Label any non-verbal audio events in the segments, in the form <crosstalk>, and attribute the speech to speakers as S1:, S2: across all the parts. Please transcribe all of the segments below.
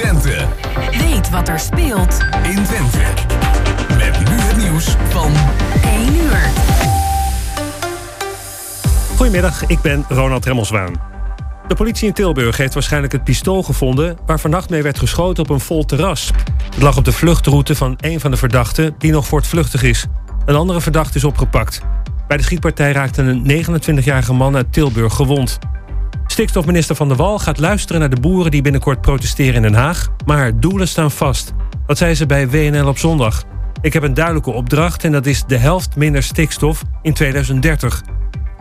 S1: Twente.
S2: Weet wat er speelt
S1: in Twente. Met nu het nieuws van
S2: 1 uur.
S3: Goedemiddag, ik ben Ronald Remmelswaan. De politie in Tilburg heeft waarschijnlijk het pistool gevonden... waar vannacht mee werd geschoten op een vol terras. Het lag op de vluchtroute van een van de verdachten... die nog voortvluchtig is. Een andere verdachte is opgepakt. Bij de schietpartij raakte een 29-jarige man uit Tilburg gewond. Stikstofminister Van der Wal gaat luisteren naar de boeren... die binnenkort protesteren in Den Haag. Maar doelen staan vast. Dat zei ze bij WNL op zondag. Ik heb een duidelijke opdracht en dat is de helft minder stikstof in 2030.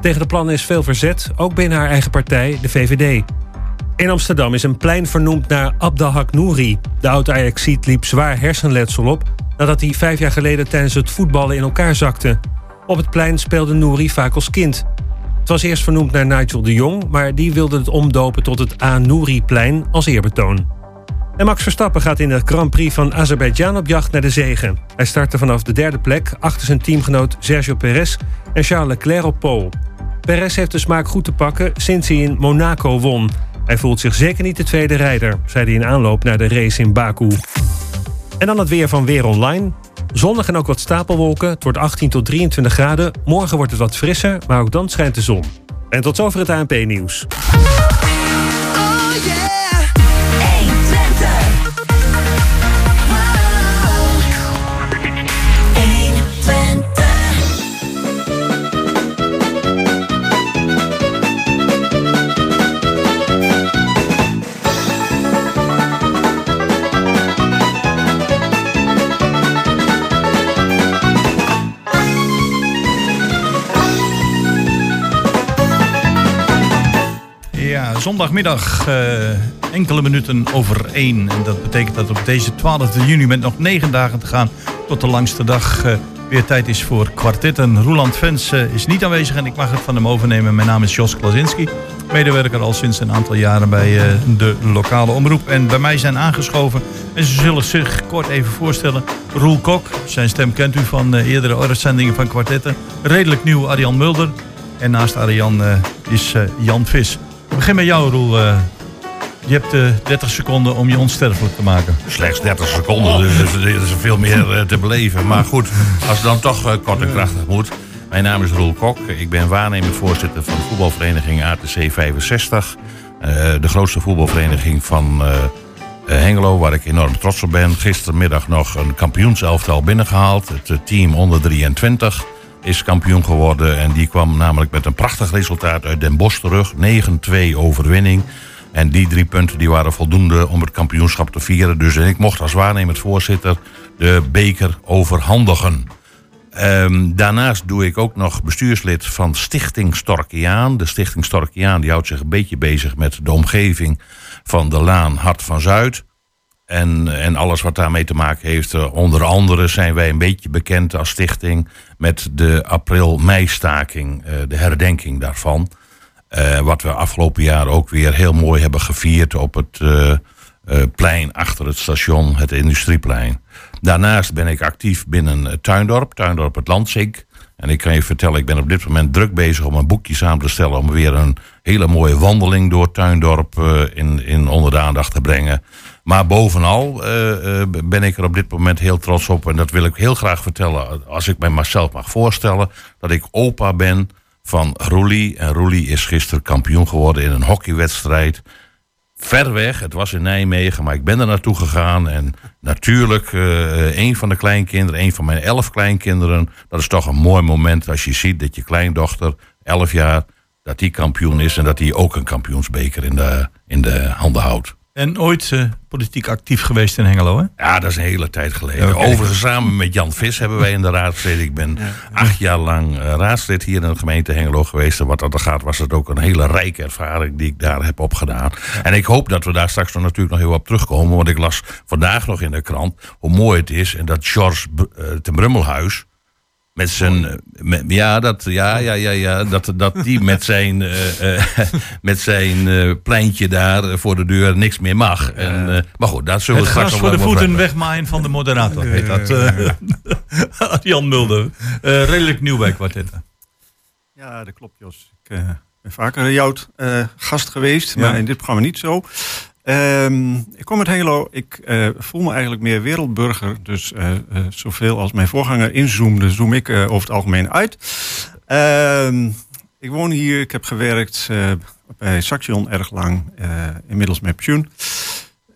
S3: Tegen de plannen is veel verzet, ook binnen haar eigen partij, de VVD. In Amsterdam is een plein vernoemd naar Abdelhak Nouri. De oud-Ajaxiet liep zwaar hersenletsel op... nadat hij vijf jaar geleden tijdens het voetballen in elkaar zakte. Op het plein speelde Nouri vaak als kind. Het was eerst vernoemd naar Nigel de Jong... maar die wilde het omdopen tot het A-Nouri-plein als eerbetoon. En Max Verstappen gaat in de Grand Prix van Azerbeidzjan op jacht naar de zegen. Hij startte vanaf de derde plek achter zijn teamgenoot Sergio Perez en Charles Leclerc op pole. Perez heeft de smaak goed te pakken sinds hij in Monaco won. Hij voelt zich zeker niet de tweede rijder, zei hij in aanloop naar de race in Baku. En dan het weer van Weer Online. Zonnig en ook wat stapelwolken. Het wordt 18 tot 23 graden. Morgen wordt het wat frisser, maar ook dan schijnt de zon. En tot zover het ANP-nieuws.
S4: Zondagmiddag eh, enkele minuten over één. En dat betekent dat op deze 12 juni met nog negen dagen te gaan tot de langste dag eh, weer tijd is voor kwartetten. Roland Vens eh, is niet aanwezig en ik mag het van hem overnemen. Mijn naam is Jos Klasinski, medewerker al sinds een aantal jaren bij de lokale omroep. En bij mij zijn aangeschoven, en ze zullen zich kort even voorstellen, Roel Kok. Zijn stem kent u van eerdere uitzendingen van kwartetten. Redelijk nieuw Arjan Mulder. En naast Arjan is Jan Vis. Ik begin met jou, Roel. Eh, je hebt eh 30 seconden om je onsterfelijk te maken.
S5: Slechts 30 seconden, dus er is- veel meer eh, te beleven. Maar goed, als het dan toch kort en krachtig moet. Mijn naam is Roel Kok. Ik ben waarnemend voorzitter van de voetbalvereniging ATC 65. Eh, de grootste voetbalvereniging van Hengelo, waar ik enorm trots op ben. Gistermiddag nog een kampioenselftal binnengehaald. Het team onder 23 is kampioen geworden. En die kwam namelijk met een prachtig resultaat uit Den Bosch terug. 9-2 overwinning. En die drie punten die waren voldoende om het kampioenschap te vieren. Dus ik mocht als waarnemend voorzitter de beker overhandigen. Ehm, daarnaast doe ik ook nog bestuurslid van Stichting Storkiaan. De Stichting Storkiaan die houdt zich een beetje bezig met de omgeving van de Laan Hart van Zuid. En, en alles wat daarmee te maken heeft. Eh, Onder andere zijn wij een beetje bekend als stichting met de april-mei-staking, eh, de herdenking daarvan. Eh, wat we afgelopen jaar ook weer heel mooi hebben gevierd op het plein achter het station, het industrieplein. Daarnaast ben ik actief binnen Tuindorp, Tuindorp het Landzink. En ik kan je vertellen, ik ben op dit moment druk bezig om een boekje samen te stellen. om weer een hele mooie wandeling door Tuindorp in, in onder de aandacht te brengen. Maar bovenal eh, eh, ben ik er op dit moment heel trots op. En dat wil ik heel graag vertellen, als ik mij mezelf mag voorstellen. dat ik opa ben van Roelie. En Roelie is gisteren kampioen geworden in een hockeywedstrijd ver weg. Het was in Nijmegen, maar ik ben er naartoe gegaan. En natuurlijk, eh een van de kleinkinderen, een van mijn elf kleinkinderen. Dat is toch een mooi moment als je ziet dat je kleindochter, elf jaar, dat die kampioen is. En dat die ook een kampioensbeker in de, in de handen houdt.
S4: En ooit eh, politiek actief geweest in Hengelo, hè?
S5: Ja, dat is een hele tijd geleden.
S4: Oké.
S5: Overigens, samen met Jan Vis hebben wij in de raad gezeten. Ik ben acht jaar lang eh, raadslid hier in de gemeente Hengelo geweest. En wat dat er gaat, was het ook een hele rijke ervaring die ik daar heb opgedaan. En ik hoop dat we daar straks nog natuurlijk nog heel op terugkomen. Want ik las vandaag nog in de krant hoe mooi het is. En dat George B- eh, ten Brummelhuis. Met zijn. eh, met- ja, dat, ja, ja, ja, ja, dat, dat die met zijn, eh, eh, <laughs> met zijn eh, pleintje daar voor de deur niks meer mag. En, eh, maar goed, daar zullen
S4: Het
S5: we straks
S4: gras
S5: nog
S4: voor de voeten wegmaaien van de moderator, heet dat. eh. <laughs> Jan Mulder. Eh, redelijk nieuw bij kwartetten.
S6: Ja, dat klopt, Jos. Ik eh, ben vaker jouw eh, gast geweest,
S4: Ja.
S6: maar in dit programma niet zo. Ehm, ik kom uit Hengelo. Ik eh, voel me eigenlijk meer wereldburger. Dus eh, eh, zoveel als mijn voorganger inzoomde, zoom ik over het algemeen uit. Ehm, ik woon hier. Ik heb gewerkt bij Saxion erg lang. inmiddels met pensioen.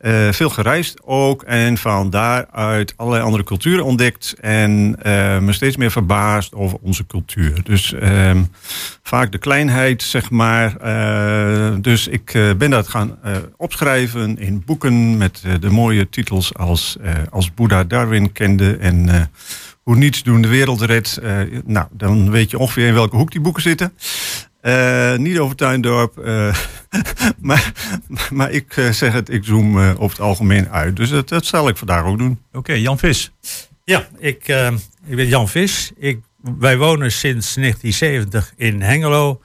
S6: Eh, veel gereisd ook. En van daaruit allerlei andere culturen ontdekt. En eh, me steeds meer verbaasd over onze cultuur. Dus ehm, vaak de kleinheid, zeg maar. Eh, dus ik ben dat gaan opschrijven in boeken met de mooie titels als, als Boeddha Darwin kende en Hoe niets doen de wereld redt. Nou, dan weet je ongeveer in welke hoek die boeken zitten. Niet over Tuindorp, <laughs> maar, maar ik eh, zeg het, ik zoom eh, over het algemeen uit. Dus dat, dat zal ik vandaag ook doen.
S4: Oké, Jan Vis.
S7: Ja, ik, eh, ik ben Jan Vis. Ik, wij wonen sinds 1970 in Hengelo.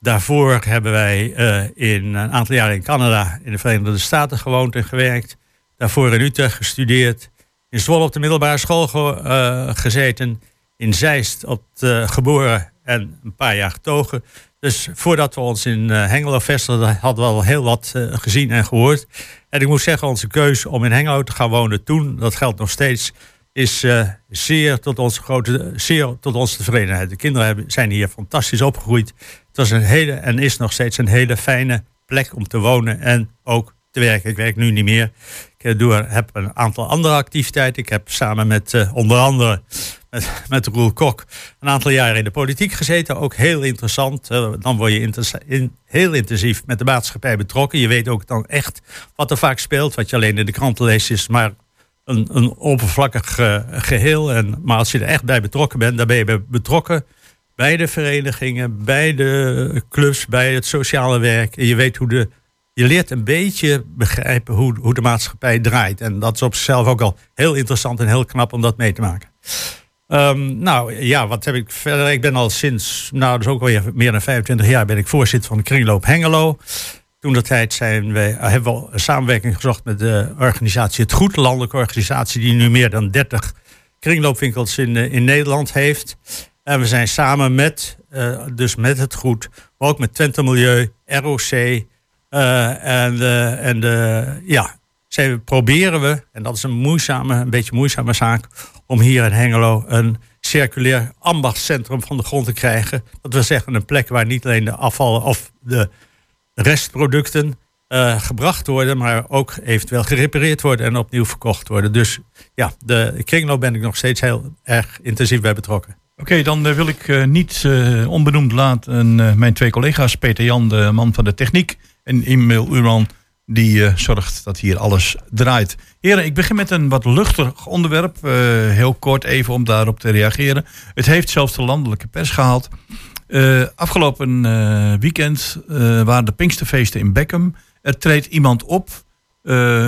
S7: Daarvoor hebben wij eh, in een aantal jaren in Canada, in de Verenigde Staten gewoond en gewerkt. Daarvoor in Utrecht gestudeerd. In Zwolle op de middelbare school ge- eh, gezeten. In Zeist op de, geboren en een paar jaar getogen. Dus voordat we ons in eh, Hengelo vestigden, hadden we al heel wat eh, gezien en gehoord. En ik moet zeggen, onze keuze om in Hengelo te gaan wonen toen, dat geldt nog steeds, is eh, zeer, tot onze grote, zeer tot onze tevredenheid. De kinderen hebben, zijn hier fantastisch opgegroeid. Het was een hele en is nog steeds een hele fijne plek om te wonen en ook te werken. Ik werk nu niet meer. Ik eh, heb een aantal andere activiteiten. Ik heb samen met eh, onder andere met, <laughs> met Roel Kok een aantal jaren in de politiek gezeten. Ook heel interessant. Dan word je in, heel intensief met de maatschappij betrokken. Je weet ook dan echt wat er vaak speelt. Wat je alleen in de kranten leest is maar een, een oppervlakkig eh, geheel. En, maar als je er echt bij betrokken bent, dan ben je betrokken bij de verenigingen, bij de clubs, bij het sociale werk. En je weet hoe de. Je leert een beetje begrijpen hoe, hoe de maatschappij draait. En dat is op zichzelf ook al heel interessant en heel knap om dat mee te maken. Ehm, nou ja, wat heb ik verder? Ik ben al sinds, nou is ook alweer meer dan 25 jaar, ben ik voorzitter van de Kringloop Hengelo. Toen dat tijd zijn we, hebben we een samenwerking gezocht met de organisatie Het Goed, landelijke organisatie die nu meer dan 30 kringloopwinkels in, eh, in Nederland heeft. En we zijn samen met, eh, dus met Het Goed, maar ook met Twente Milieu, ROC en, de, en de, ja, zijn, proberen we, en dat is een moeizame, een beetje moeizame zaak, om hier in Hengelo een circulair ambachtscentrum van de grond te krijgen. Dat wil zeggen een plek waar niet alleen de afval of de restproducten eh, gebracht worden, maar ook eventueel gerepareerd worden en opnieuw verkocht worden. Dus ja, de kringloop ben ik nog steeds heel erg intensief bij betrokken.
S4: Oké, dan eh, wil ik eh, niet eh, onbenoemd laten eh, mijn twee collega's, Peter Jan, de man van de techniek, en Emil Uran, die eh, zorgt dat hier alles draait. Heren, ik begin met een wat luchtig onderwerp, eh, heel kort even om daarop te reageren. Het heeft zelfs de landelijke pers gehaald. Eh, afgelopen weekend waren de Pinksterfeesten in Beckham. Er treedt iemand op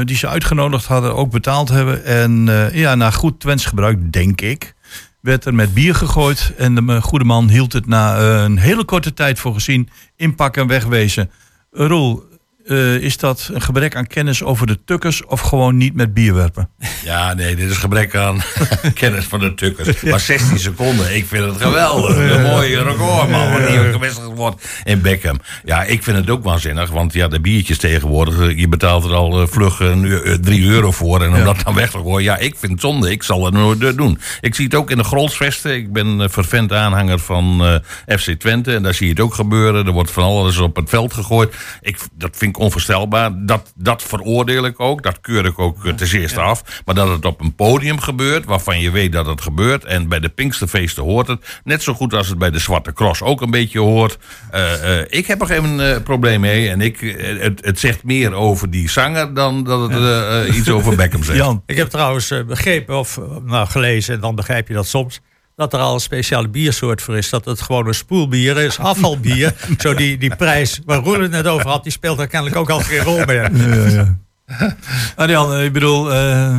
S4: die ze uitgenodigd hadden, ook betaald hebben. En ja, na goed Twents gebruik, denk ik, werd er met bier gegooid. En de goede man hield het na een hele korte tijd voor gezien inpakken en wegwezen. Uh, Roel, eh, is dat een gebrek aan kennis over de tukkers of gewoon niet met bier werpen?
S5: Ja, nee, dit is gebrek aan <laughs> kennis van de tukkers. Maar 16 seconden, ik vind het geweldig. Een mooie record, man, wanneer gewisseld wordt in Beckham. Ja, ik vind het ook waanzinnig, want ja, de biertjes tegenwoordig, eh, je betaalt er al eh, vlug een, eu- eh, drie euro voor. En om dat dan weg te gooien, ja, ik vind het zonde, ik zal het nooit doen. Ik zie het ook in de Grolsvesten. Ik ben vervent aanhanger van FC Twente en daar zie je het ook gebeuren. Er wordt van alles op het veld gegooid. Ik, dat vind ik onvoorstelbaar. Dat, dat veroordeel ik ook, dat keur ik ook eh, ten zeerste af. Maar dat het op een podium gebeurt, waarvan je weet dat het gebeurt. En bij de Pinksterfeesten hoort het. Net zo goed als het bij de Zwarte Cross ook een beetje hoort. Eh, eh, ik heb er geen eh, probleem mee. En ik, het, het zegt meer over die zanger dan dat het iets over Beckham zegt. <laughs>
S4: Jan,
S7: Ik heb trouwens begrepen, of nou, gelezen, en dan begrijp je dat soms, dat er al een speciale biersoort voor is. Dat het gewoon een spoelbier is, afvalbier. <laughs> Zo die, die prijs waar Roel het net over had, die speelt daar kennelijk ook al geen rol meer.
S4: ja, ja. <laughs> Arjan, eh, ik bedoel, eh,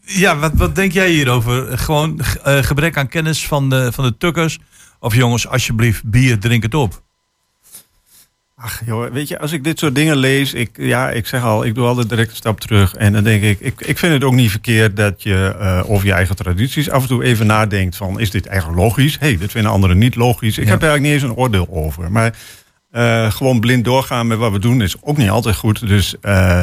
S4: ja, wat, wat denk jij hierover? Gewoon eh, gebrek aan kennis van de, van de tukkers? Of jongens, alsjeblieft, bier, drink het op.
S6: Ach joh, weet je, als ik dit soort dingen lees, ik, ja, ik zeg al, ik doe altijd direct een stap terug. En dan denk ik, ik, ik vind het ook niet verkeerd dat je eh, over je eigen tradities af en toe even nadenkt van, is dit eigenlijk logisch? Hé, hey, dit vinden anderen niet logisch. Ik heb daar eigenlijk niet eens een oordeel over. Maar Eh, gewoon blind doorgaan met wat we doen is ook niet altijd goed. Dus eh,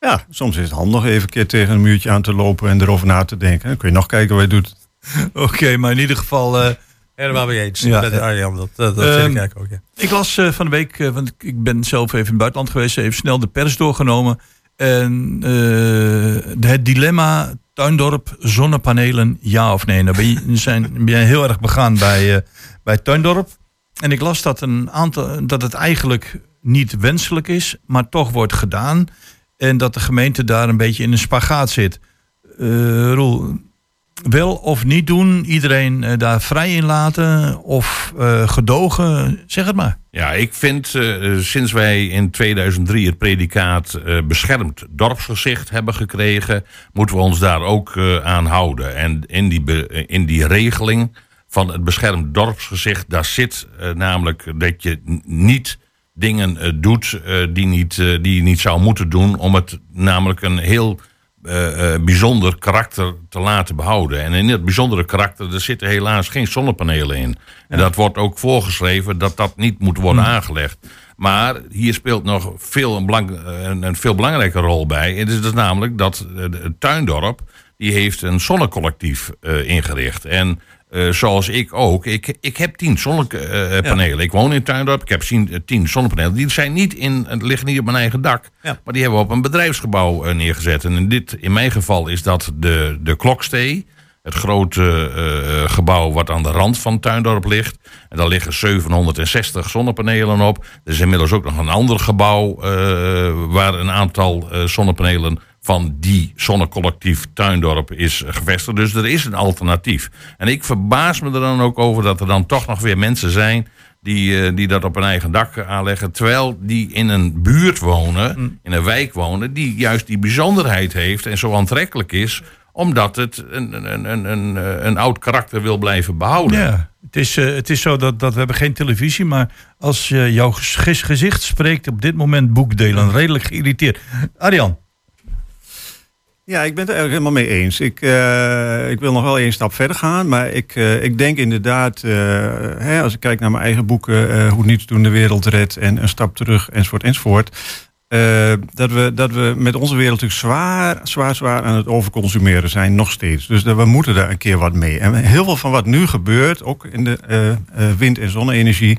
S6: ja, soms is het handig even een keer tegen een muurtje aan te lopen en erover na te denken. Dan kun je nog kijken wat je doet. <laughs>
S4: Oké, maar in ieder geval...
S7: Helemaal mee eens.
S4: Ja.
S7: Met Arjan, dat, dat, dat
S4: Ehm,
S7: vind ik eigenlijk ook. Ja.
S4: Ik las eh, van de week, eh, want ik ben zelf even in het buitenland geweest, even snel de pers doorgenomen. En eh, het dilemma tuindorp, zonnepanelen, ja of nee. Nou ben je, <laughs> zijn, ben jij heel erg begaan bij, bij tuindorp. En ik las dat, een aantal, dat het eigenlijk niet wenselijk is, maar toch wordt gedaan. En dat de gemeente daar een beetje in een spagaat zit. Roel, wel of niet doen, iedereen eh, daar vrij in laten of eh, gedogen, zeg het maar.
S5: Ja, ik vind eh, sinds wij in 2003 het predicaat beschermd dorpsgezicht hebben gekregen, moeten we ons daar ook aan houden. En in die, in die regeling van het beschermd dorpsgezicht, daar zit namelijk dat je niet dingen doet die, niet, die je niet zou moeten doen, om het namelijk een heel eh, eh, bijzonder karakter te laten behouden. En in dat bijzondere karakter er zitten helaas geen zonnepanelen in. En dat wordt ook voorgeschreven dat dat niet moet worden aangelegd. Maar hier speelt nog veel een, belang, een, een veel belangrijke rol bij. Het is dus namelijk dat eh, het tuindorp die heeft een zonnecollectief eh, ingericht. En eh, zoals ik ook, ik, ik heb tien zonnepanelen. Ik woon in Tuindorp, ik heb tien, eh, tien zonnepanelen. Die zijn niet in, het liggen niet op mijn eigen dak.
S7: Ja.
S5: Maar die hebben we op een bedrijfsgebouw eh, neergezet. En in, dit, in mijn geval is dat de, de Klokstee. Het grote gebouw wat aan de rand van Tuindorp ligt. En daar liggen 760 zonnepanelen op. Er is inmiddels ook nog een ander gebouw waar een aantal zonnepanelen van die zonnecollectief Tuindorp is eh, gevestigd. Dus er is een alternatief. En ik verbaas me er dan ook over dat er dan toch nog weer mensen zijn die, eh, die dat op hun eigen dak aanleggen. Terwijl die in een buurt wonen, in een wijk wonen, die juist die bijzonderheid heeft en zo aantrekkelijk is, omdat het een, een, een, een, eh, een oud karakter wil blijven behouden.
S4: Ja, het is, eh, het is zo dat, dat we hebben geen televisie, maar als je jouw gez- gezicht spreekt op dit moment boekdelen, redelijk geïrriteerd. Arjan,
S6: Ja, ik ben het er eigenlijk helemaal mee eens. Ik, eh, ik wil nog wel één stap verder gaan. Maar ik, eh, ik denk inderdaad, eh, hè, als ik kijk naar mijn eigen boeken... hoe niets doen de wereld redt en een stap terug, enzovoort, enzovoort... dat, we, dat we met onze wereld natuurlijk zwaar, zwaar, zwaar aan het overconsumeren zijn, nog steeds. Dus dat we moeten daar een keer wat mee. En heel veel van wat nu gebeurt, ook in de wind- en zonne-energie...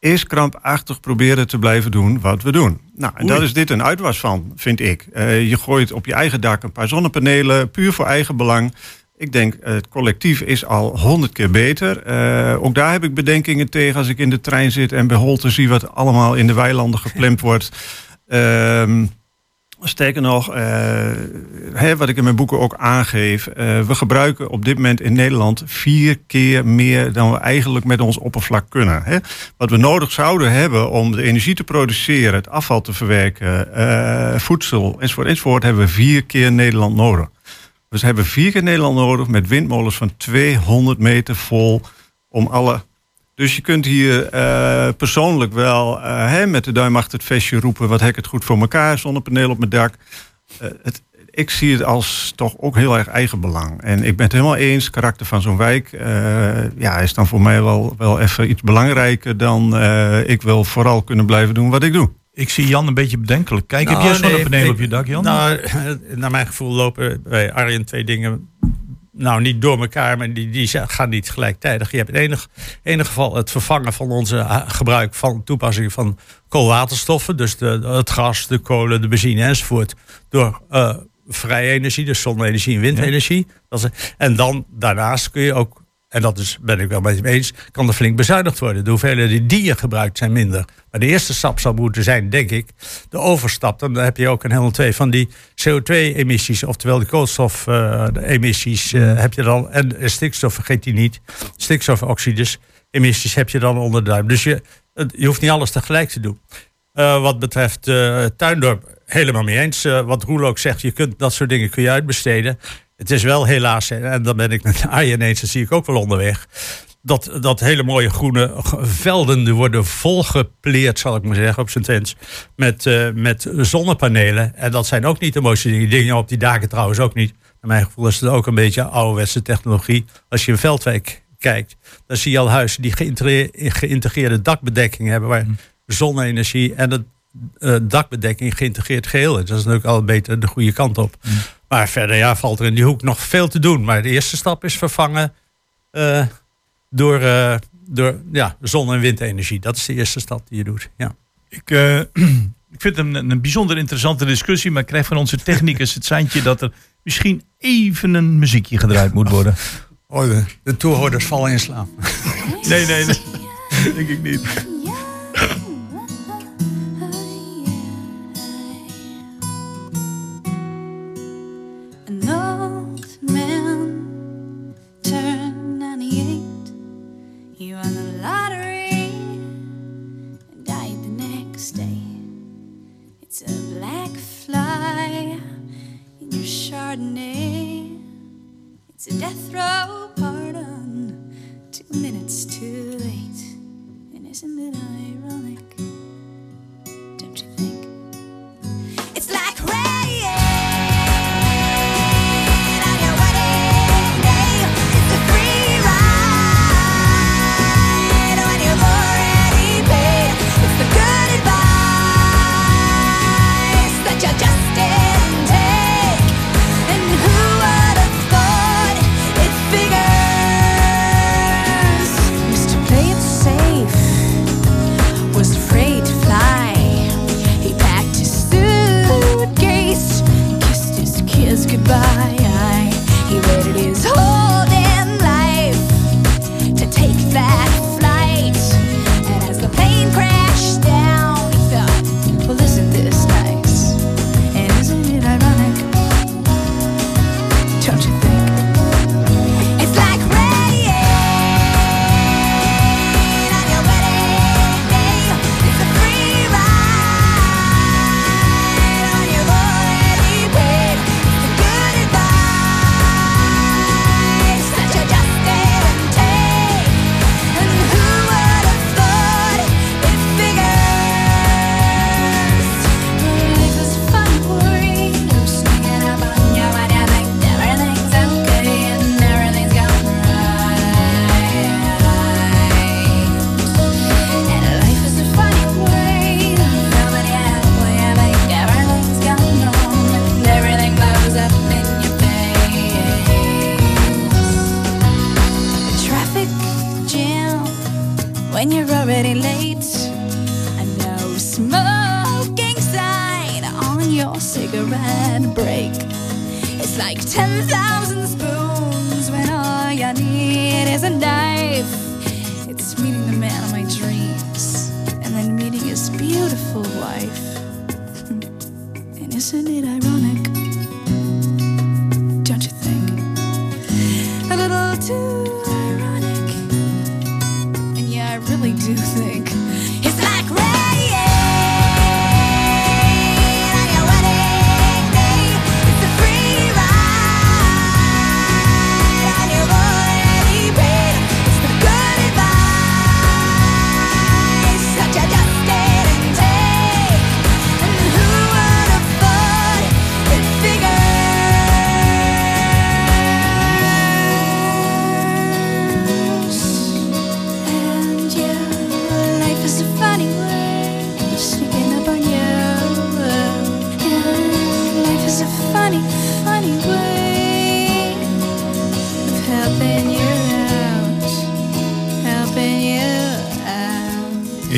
S6: is krampachtig proberen te blijven doen wat we doen. Nou, en daar is dit een uitwas van, vind ik. Eh, je gooit op je eigen dak een paar zonnepanelen, puur voor eigen belang. Ik denk, eh, het collectief is al honderd keer beter. Eh, ook daar heb ik bedenkingen tegen als ik in de trein zit... en bij Holte zie wat allemaal in de weilanden gepland wordt. <laughs> Ehm Sterker nog, eh, hè, wat ik in mijn boeken ook aangeef, eh, we gebruiken op dit moment in Nederland vier keer meer dan we eigenlijk met ons oppervlak kunnen. Hè. Wat we nodig zouden hebben om de energie te produceren, het afval te verwerken, eh, voedsel enzovoort, enzovoort, hebben we vier keer Nederland nodig. Dus we hebben vier keer Nederland nodig met windmolens van 200 meter vol om alle dus je kunt hier eh, persoonlijk wel hè, met de duim achter het vestje roepen... wat heb ik het goed voor elkaar, zonnepaneel op mijn dak. Eh, het, ik zie het als toch ook heel erg eigenbelang. En ik ben het helemaal eens, karakter van zo'n wijk... eh, ja, is dan voor mij wel, wel even iets belangrijker dan... eh, ik wil vooral kunnen blijven doen wat ik doe.
S4: ik zie Jan een beetje bedenkelijk. Kijk, heb
S7: Nou,
S4: jij zonnepanelen
S7: nee,
S4: op je dak, Jan?
S7: Nou, naar mijn gevoel lopen bij Arjen twee dingen. Nou, niet door elkaar, maar die, die gaan niet gelijktijdig. Je hebt in enig, enig geval het vervangen van onze eh, gebruik van toepassing van koolwaterstoffen. Dus de, het gas, de kolen, de benzine enzovoort. Door eh, vrije energie, dus zonne-energie en windenergie. Dat is, en dan daarnaast kun je ook, en dat is, ben ik wel met hem eens, kan er flink bezuinigd worden. De hoeveelheden die je gebruikt zijn minder. Maar de eerste stap zal moeten zijn, denk ik, de overstap. Dan heb je ook een helemaal twee van die CO2-emissies, oftewel de koolstof-emissies, heb je dan. En eh, stikstof vergeet je niet. Stikstofoxides, emissies heb je dan onder de duim. Dus je, je hoeft niet alles tegelijk te doen. Eh, wat betreft eh, Tuindorp, helemaal mee eens. Eh, wat Roel ook zegt, je kunt dat soort dingen kun je uitbesteden. Het is wel helaas, en dan ben ik met <laughs> Arjen eens, dat zie ik ook wel onderweg. Dat, dat hele mooie groene velden die worden volgepleerd, zal ik maar zeggen, op zijn tents. Met, eh, met zonnepanelen. En dat zijn ook niet de mooiste dingen. Dingen op die daken trouwens ook niet. Naar mijn gevoel is het ook een beetje ouderwetse technologie. Als je in Veldwijk kijkt, dan zie je al huizen die geïntegre- geïntegreerde dakbedekking hebben. Waar zonne-energie en het eh, dakbedekking geïntegreerd geheel is. Dat is natuurlijk al beter de goede kant op. Maar verder ja, valt er in die hoek nog veel te doen. Maar de eerste stap is vervangen eh, door, eh, door ja, zon- en windenergie. Dat is de eerste stap die je doet. Ja.
S8: Ik, eh, <clears throat> ik vind het een, een bijzonder interessante discussie, maar ik krijg van onze technicus het seintje dat er misschien even een muziekje gedraaid moet worden.
S7: Oh, de, de toehoorders vallen in slaap.
S8: Nee, nee, nee. <laughs> Denk ik niet.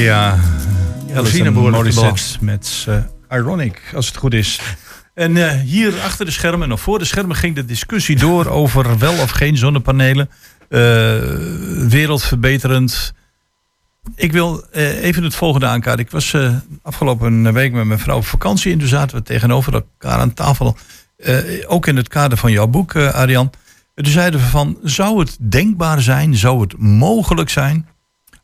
S8: Ja, Morissette met eh, Ironic, als het goed is. En eh, hier achter de schermen, of voor de schermen, ging de discussie door <laughs> over wel of geen zonnepanelen. Eh, wereldverbeterend. Ik wil even het volgende aankaarten. Ik was afgelopen week met mijn vrouw op vakantie en toen zaten we tegenover elkaar aan tafel. Ook in het kader van jouw boek, Arjan. En toen zeiden we van, zou het denkbaar zijn, zou het mogelijk zijn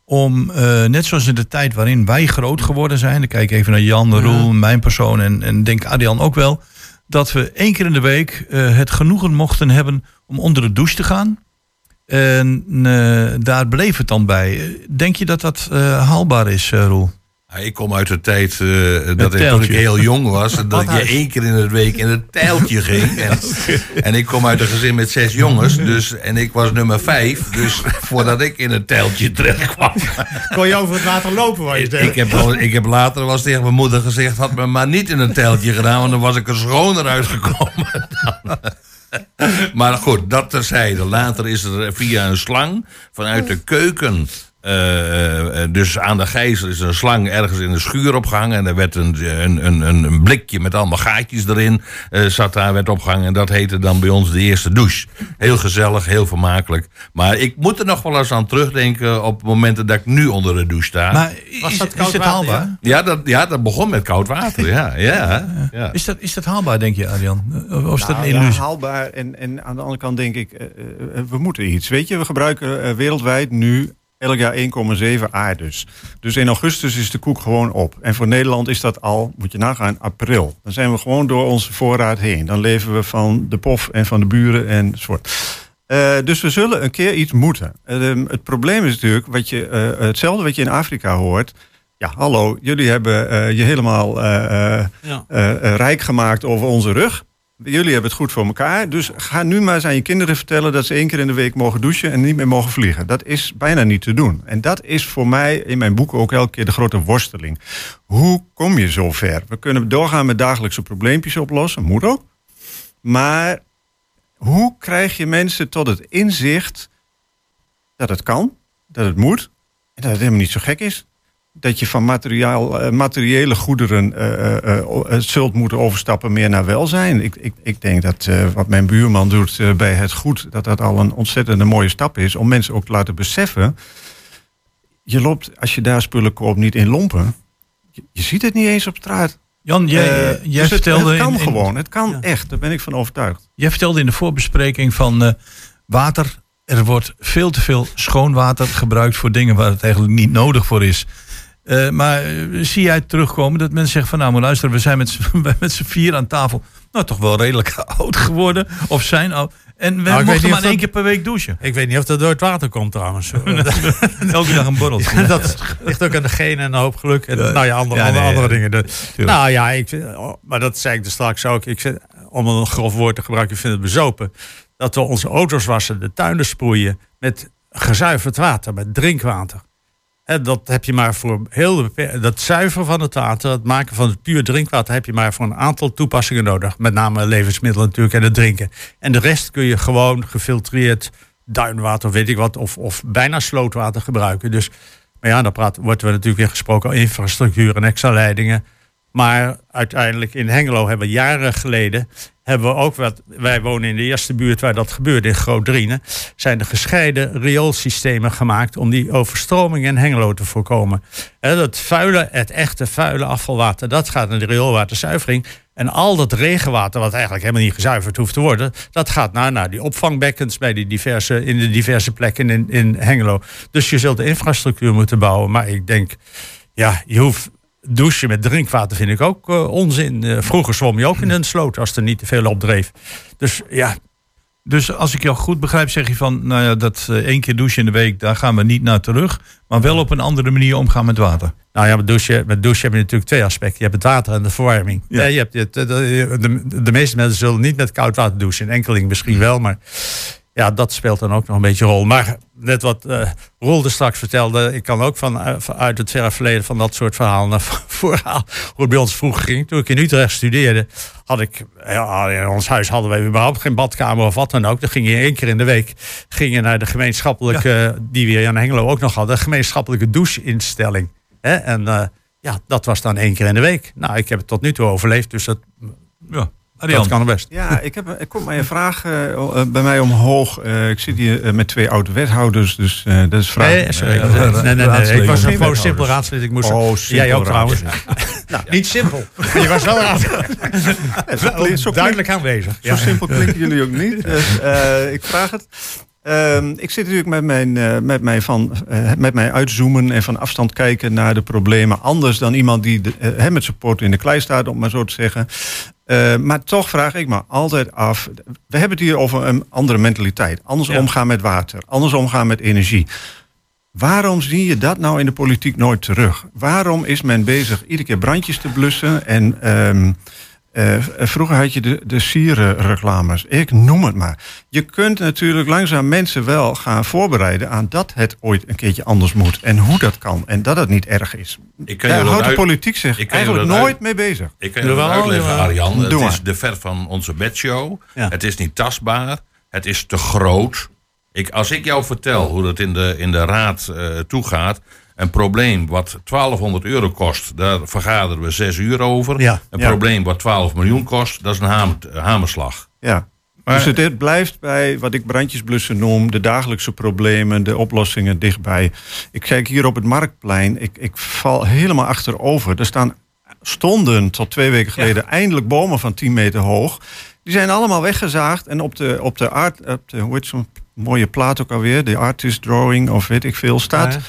S8: om, eh, net zoals in de tijd waarin wij groot geworden zijn, dan kijk ik even naar Jan, Roel, mijn persoon en, en denk Adrian ook wel, dat we één keer in de week eh, het genoegen mochten hebben om onder de douche te gaan. En eh, daar bleef het dan bij. Denk je dat dat haalbaar is, Roel?
S5: Ja, Ik kom uit de tijd eh, dat ik, toen ik heel jong was. en dat je één keer in de week in het tijltje ging. En, en ik kom uit een gezin met zes jongens. Dus, en ik was nummer vijf. Dus voordat ik in het tijltje terecht kwam.
S7: Kon je over het water lopen, waar je
S5: Ik heb, al- ik heb later was tegen mijn moeder gezegd... had me maar niet in een tijltje gedaan... want dan was ik er schoner uitgekomen. maar goed, dat terzijde. Later is er via een slang vanuit de keuken... eh, eh, dus aan de gijzer is een slang ergens in de schuur opgehangen. En er werd een, een, een, een blikje met allemaal gaatjes erin. eh, zat daar, werd opgehangen. En dat heette dan bij ons de eerste douche. Heel gezellig, heel vermakelijk. Maar ik moet er nog wel eens aan terugdenken... op momenten dat ik nu onder de douche sta.
S4: Maar
S7: Was
S4: is,
S7: dat
S4: is
S7: koud
S4: het
S7: water,
S4: haalbaar?
S5: Ja, dat, ja, dat begon met koud water. Ja, ja, ja.
S4: Is, dat, is dat haalbaar, denk je, Arjan? Of of is dat
S6: Nou,
S4: een
S6: ja,
S4: illusie?
S6: haalbaar. En, en aan de andere kant denk ik, eh, eh, we moeten iets. Weet je, we gebruiken eh, wereldwijd nu elk jaar 1,7 aardus. Dus in augustus is de koek gewoon op. En voor Nederland is dat al, moet je nagaan, april. Dan zijn we gewoon door onze voorraad heen. Dan leven we van de pof en van de buren enzovoort. Eh dus we zullen een keer iets moeten. Eh, het probleem is natuurlijk wat je, eh, hetzelfde wat je in Afrika hoort. Ja, hallo, jullie hebben je helemaal
S7: Ja.
S6: rijk gemaakt over onze rug. Jullie hebben het goed voor elkaar. Dus ga nu maar eens aan je kinderen vertellen dat ze één keer in de week mogen douchen en niet meer mogen vliegen. Dat is bijna niet te doen. En dat is voor mij in mijn boek ook elke keer de grote worsteling. Hoe kom je zo ver? We kunnen doorgaan met dagelijkse probleempjes oplossen, moet ook. Maar hoe krijg je mensen tot het inzicht dat het kan, dat het moet en dat het helemaal niet zo gek is? Dat je van materiaal, eh, materiële goederen eh, eh, zult moeten overstappen meer naar welzijn. Ik, ik, ik denk dat eh, wat mijn buurman doet eh, bij het goed, dat dat al een ontzettende mooie stap is om mensen ook te laten beseffen. Je loopt, als je daar spullen koopt, niet in lompen. Je, je ziet het niet eens op straat.
S4: Jan, jij, jij
S6: dus het,
S4: vertelde
S6: het kan
S4: in- in-
S6: gewoon, het kan
S4: Ja.
S6: echt, daar ben ik van overtuigd.
S4: Jij vertelde in de voorbespreking van eh, water. Er wordt veel te veel schoon water gebruikt voor dingen waar het eigenlijk niet nodig voor is. Eh, maar eh, zie jij terugkomen dat mensen zeggen van nou maar luister, we zijn met z'n- <laughs> met z'n vier aan tafel. Nou toch wel redelijk <laughs> oud geworden. Of zijn oud. En we
S7: Nou,
S4: mochten maar één
S7: dat-
S4: keer per week douchen.
S7: Ik weet niet of dat door het water komt trouwens. <laughs>
S4: Elke dag een borreltje.
S7: dat ligt ook aan de genen en een hoop geluk. En
S4: Ja.
S7: nou ja, andere,
S4: Ja,
S7: andere,
S4: nee,
S7: andere
S4: ja.
S7: dingen. Dus, nou ja, ik, vind- oh, maar dat zei ik er straks ook. Ik vind, om een grof woord te gebruiken, ik vind het bezopen. Dat we onze auto's wassen, de tuinen sproeien met gezuiverd water, met drinkwater. Dat heb je maar voor heel dat zuiveren van het water, het maken van het puur drinkwater, heb je maar voor een aantal toepassingen nodig. Met name levensmiddelen natuurlijk en het drinken. En de rest kun je gewoon gefiltreerd duinwater, weet ik wat, of, of bijna slootwater gebruiken. Dus, maar ja, dan praat, wordt er natuurlijk weer gesproken over infrastructuur en extra leidingen. Maar uiteindelijk in Hengelo hebben we jaren geleden, hebben we ook wat, wij wonen in de eerste buurt waar dat gebeurde, in Groot-Drienen, zijn er gescheiden rioolsystemen gemaakt om die overstroming in Hengelo te voorkomen. Hè, dat vuile, het echte vuile afvalwater, dat gaat naar de rioolwaterzuivering. En al dat regenwater, wat eigenlijk helemaal niet gezuiverd hoeft te worden, dat gaat naar, naar die opvangbekkens bij die diverse, in de diverse plekken in, in Hengelo. Dus je zult de infrastructuur moeten bouwen. Maar ik denk, ja, je hoeft douchen met drinkwater vind ik ook eh, onzin. Eh, vroeger zwom je ook in een sloot als er niet te veel op dreef. Dus ja,
S4: Dus als ik jou goed begrijp, zeg je van, nou ja, dat eh, één keer douchen in de week, daar gaan we niet naar terug. Maar wel op een andere manier omgaan met water.
S7: nou ja, met douchen, met douchen heb je natuurlijk twee aspecten. Je hebt het water en de verwarming.
S4: Ja.
S7: Je hebt het, de, de, de, meeste mensen zullen niet met koud water douchen. Enkeling misschien wel, maar ja, dat speelt dan ook nog een beetje een rol. Maar net wat eh Roel er straks vertelde, ik kan ook van, eh, van uit het verre verleden van dat soort verhalen naar <laughs> voren halen. Hoe het bij ons vroeger ging. Toen ik in Utrecht studeerde, had ik, ja, in ons huis hadden wij überhaupt geen badkamer of wat dan ook. Dan ging je één keer in de week ging je naar de gemeenschappelijke, die we in Hengelo ook nog hadden, de gemeenschappelijke doucheinstelling. Hè? En eh, ja, dat was dan één keer in de week. Nou, ik heb het tot nu toe overleefd, dus dat,
S4: Ja, Arjan.
S7: dat kan het best.
S6: Ja, ik heb, er komt maar een vraag eh, eh, bij mij omhoog. Eh, ik zit hier met twee oude wethouders, dus eh, dat is vraag.
S7: Nee, sorry. Nee, nee, nee, nee,
S4: raadsleden.
S7: Ik was een gewoon simpel raadslid. Ik moest
S6: Oh,
S7: Jij ook trouwens. <laughs> nou, niet simpel. Je was wel <laughs>
S6: zo
S7: Duidelijk aanwezig.
S6: Zo
S7: Ja.
S6: simpel klinken jullie ook niet. <laughs> Dus, eh, ik vraag het. Ehm, ik zit natuurlijk met mijn, met, mijn van, eh, met mijn uitzoomen en van afstand kijken naar de problemen. Anders dan iemand die de, hè, met zijn poot in de klei staat, om maar zo te zeggen. Eh, maar toch vraag ik me altijd af. We hebben het hier over een andere mentaliteit. Anders
S7: Ja.
S6: omgaan met water. Anders omgaan met energie. Waarom zie je dat nou in de politiek nooit terug? Waarom is men bezig iedere keer brandjes te blussen? En ehm, eh, vroeger had je de, de sierenreclames. Ik noem het maar. Je kunt natuurlijk langzaam mensen wel gaan voorbereiden aan dat het ooit een keertje anders moet. En hoe dat kan. En dat het niet erg is.
S5: Ik kan
S6: Daar houdt de politiek zich eigenlijk nooit mee bezig.
S5: Ik kan je
S7: wel,
S5: uitleggen. Arjan. Het is de ver van onze bedshow.
S7: Ja.
S5: Het is niet tastbaar. Het is te groot. Ik, als ik jou vertel hoe dat in de, in de raad eh, toegaat... een probleem wat 1200 euro kost, daar vergaderen we zes uur over.
S7: Ja.
S5: Een
S6: Ja.
S5: probleem wat 12 miljoen kost, dat is een hamer, hamerslag.
S6: Ja. dus het, het blijft bij wat ik brandjesblussen noem, de dagelijkse problemen, de oplossingen dichtbij. Ik kijk hier op het marktplein, ik, ik val helemaal achterover. Er staan stonden tot twee weken geleden eindelijk bomen van 10 meter hoog. Die zijn allemaal weggezaagd en op de, op de art, op de, hoe heet zo'n mooie plaat ook alweer, de artist drawing of weet ik veel, staat
S7: Ja.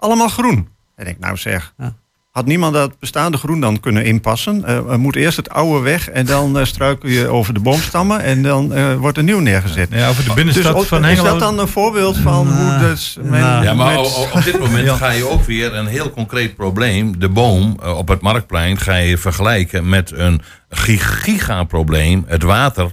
S6: Allemaal groen. En ik nou zeg,
S7: Ja.
S6: had niemand dat bestaande groen dan kunnen inpassen? Eh, er moet eerst het oude weg en dan eh, struikel je over de boomstammen en dan eh, wordt er nieuw neergezet.
S4: Ja, over de
S6: Dus
S4: binnenstad
S6: ook-
S4: van
S6: is
S4: Hengelo.
S6: dat dan een voorbeeld van hoe dus men
S7: nou,
S5: Ja, maar
S6: met-
S5: op dit moment <laughs>
S4: Ja.
S5: ga je ook weer een heel concreet probleem. De boom eh, op het marktplein ga je vergelijken met een gig- gigaprobleem. Het water eh,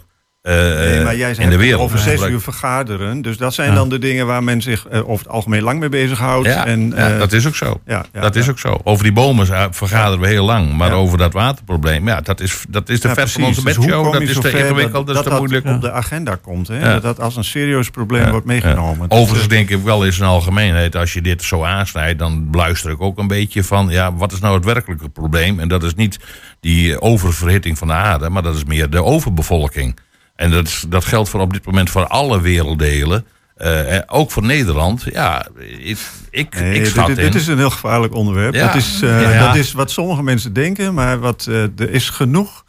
S6: Nee, maar jij
S5: in de wereld.
S6: over zes uur vergaderen. Dus dat zijn dan de dingen waar men zich eh, over het algemeen lang mee bezighoudt.
S5: Ja,
S6: en,
S5: ja,
S6: eh,
S5: dat is ook zo.
S6: ja,
S5: dat is ook zo. Over die bomen eh, vergaderen we heel lang. Maar over dat waterprobleem, ja, dat is, dat is de vers van onze
S6: Dus
S5: bedshow. dat is te ingewikkeld, dat, is te
S6: dat
S5: moeilijk.
S6: op de agenda komt. Hè? Dat dat als een serieus probleem wordt meegenomen.
S5: Overigens denk ik wel eens in algemeenheid, als je dit zo aansnijdt, dan luister ik ook een beetje van, ja, wat is nou het werkelijke probleem? En dat is niet die oververhitting van de aarde, maar dat is meer de overbevolking. En dat, dat geldt voor op dit moment voor alle werelddelen. eh, ook voor Nederland. Ja, ik, ik,
S6: Nee,
S5: ik
S6: dit, is een heel gevaarlijk onderwerp.
S5: Ja.
S6: Dat, is, eh,
S7: Ja.
S6: dat is wat sommige mensen denken, maar wat, eh, er is genoeg.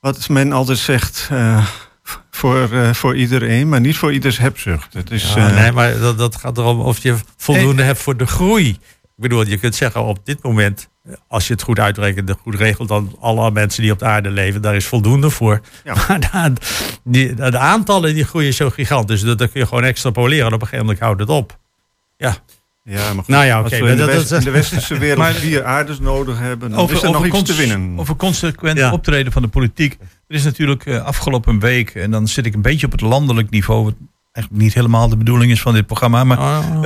S6: Wat men altijd zegt voor, voor iedereen, maar niet voor ieders hebzucht. Het is,
S7: Ja, nee, maar dat, dat gaat erom of je voldoende hebt voor de groei. Ik bedoel, je kunt zeggen op dit moment, als je het goed uitrekent en goed regelt, dan alle mensen die op de aarde leven, daar is voldoende voor.
S6: Ja. <laughs>
S7: Maar de, die, de aantallen die groeien zo gigantisch, dat, dat kun je gewoon extrapoleren en op een gegeven moment houdt het op. Ja,
S6: Ja, maar goed,
S7: Nou ja,
S6: als
S7: oké,
S6: we in, de
S7: dat-
S6: west-
S7: dat-
S6: in de westerse <laughs> wereld
S4: Maar-
S6: vier aardes nodig hebben, dan is er nog iets te winnen.
S4: over consequent
S7: Ja.
S4: optreden van de politiek. Er is natuurlijk eh, afgelopen week, en dan zit ik een beetje op het landelijk niveau, eigenlijk niet helemaal de bedoeling is van dit programma, maar
S7: Oh,
S4: eh,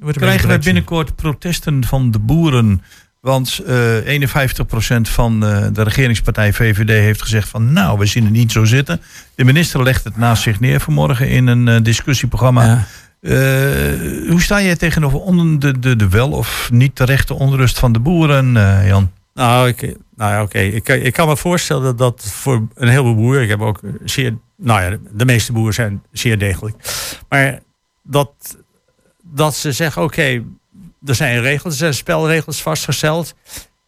S7: beetje
S4: krijgen wij binnenkort protesten van de boeren. Want eh 51% van eh, de regeringspartij VVD heeft gezegd van nou, we zien het niet zo zitten. De minister legt het naast zich neer vanmorgen in een eh, discussieprogramma.
S7: Ja.
S4: Eh, hoe sta jij tegenover on- de, de, de wel of niet terechte onrust van de boeren, eh, Jan?
S7: Nou, ik, nou ja, oké. Ik, ik kan me voorstellen dat dat voor een heleboel boeren. Ik heb ook zeer. Nou ja, de meeste boeren zijn zeer degelijk. Maar dat, dat ze zeggen: oké, er zijn regels, er zijn spelregels vastgesteld.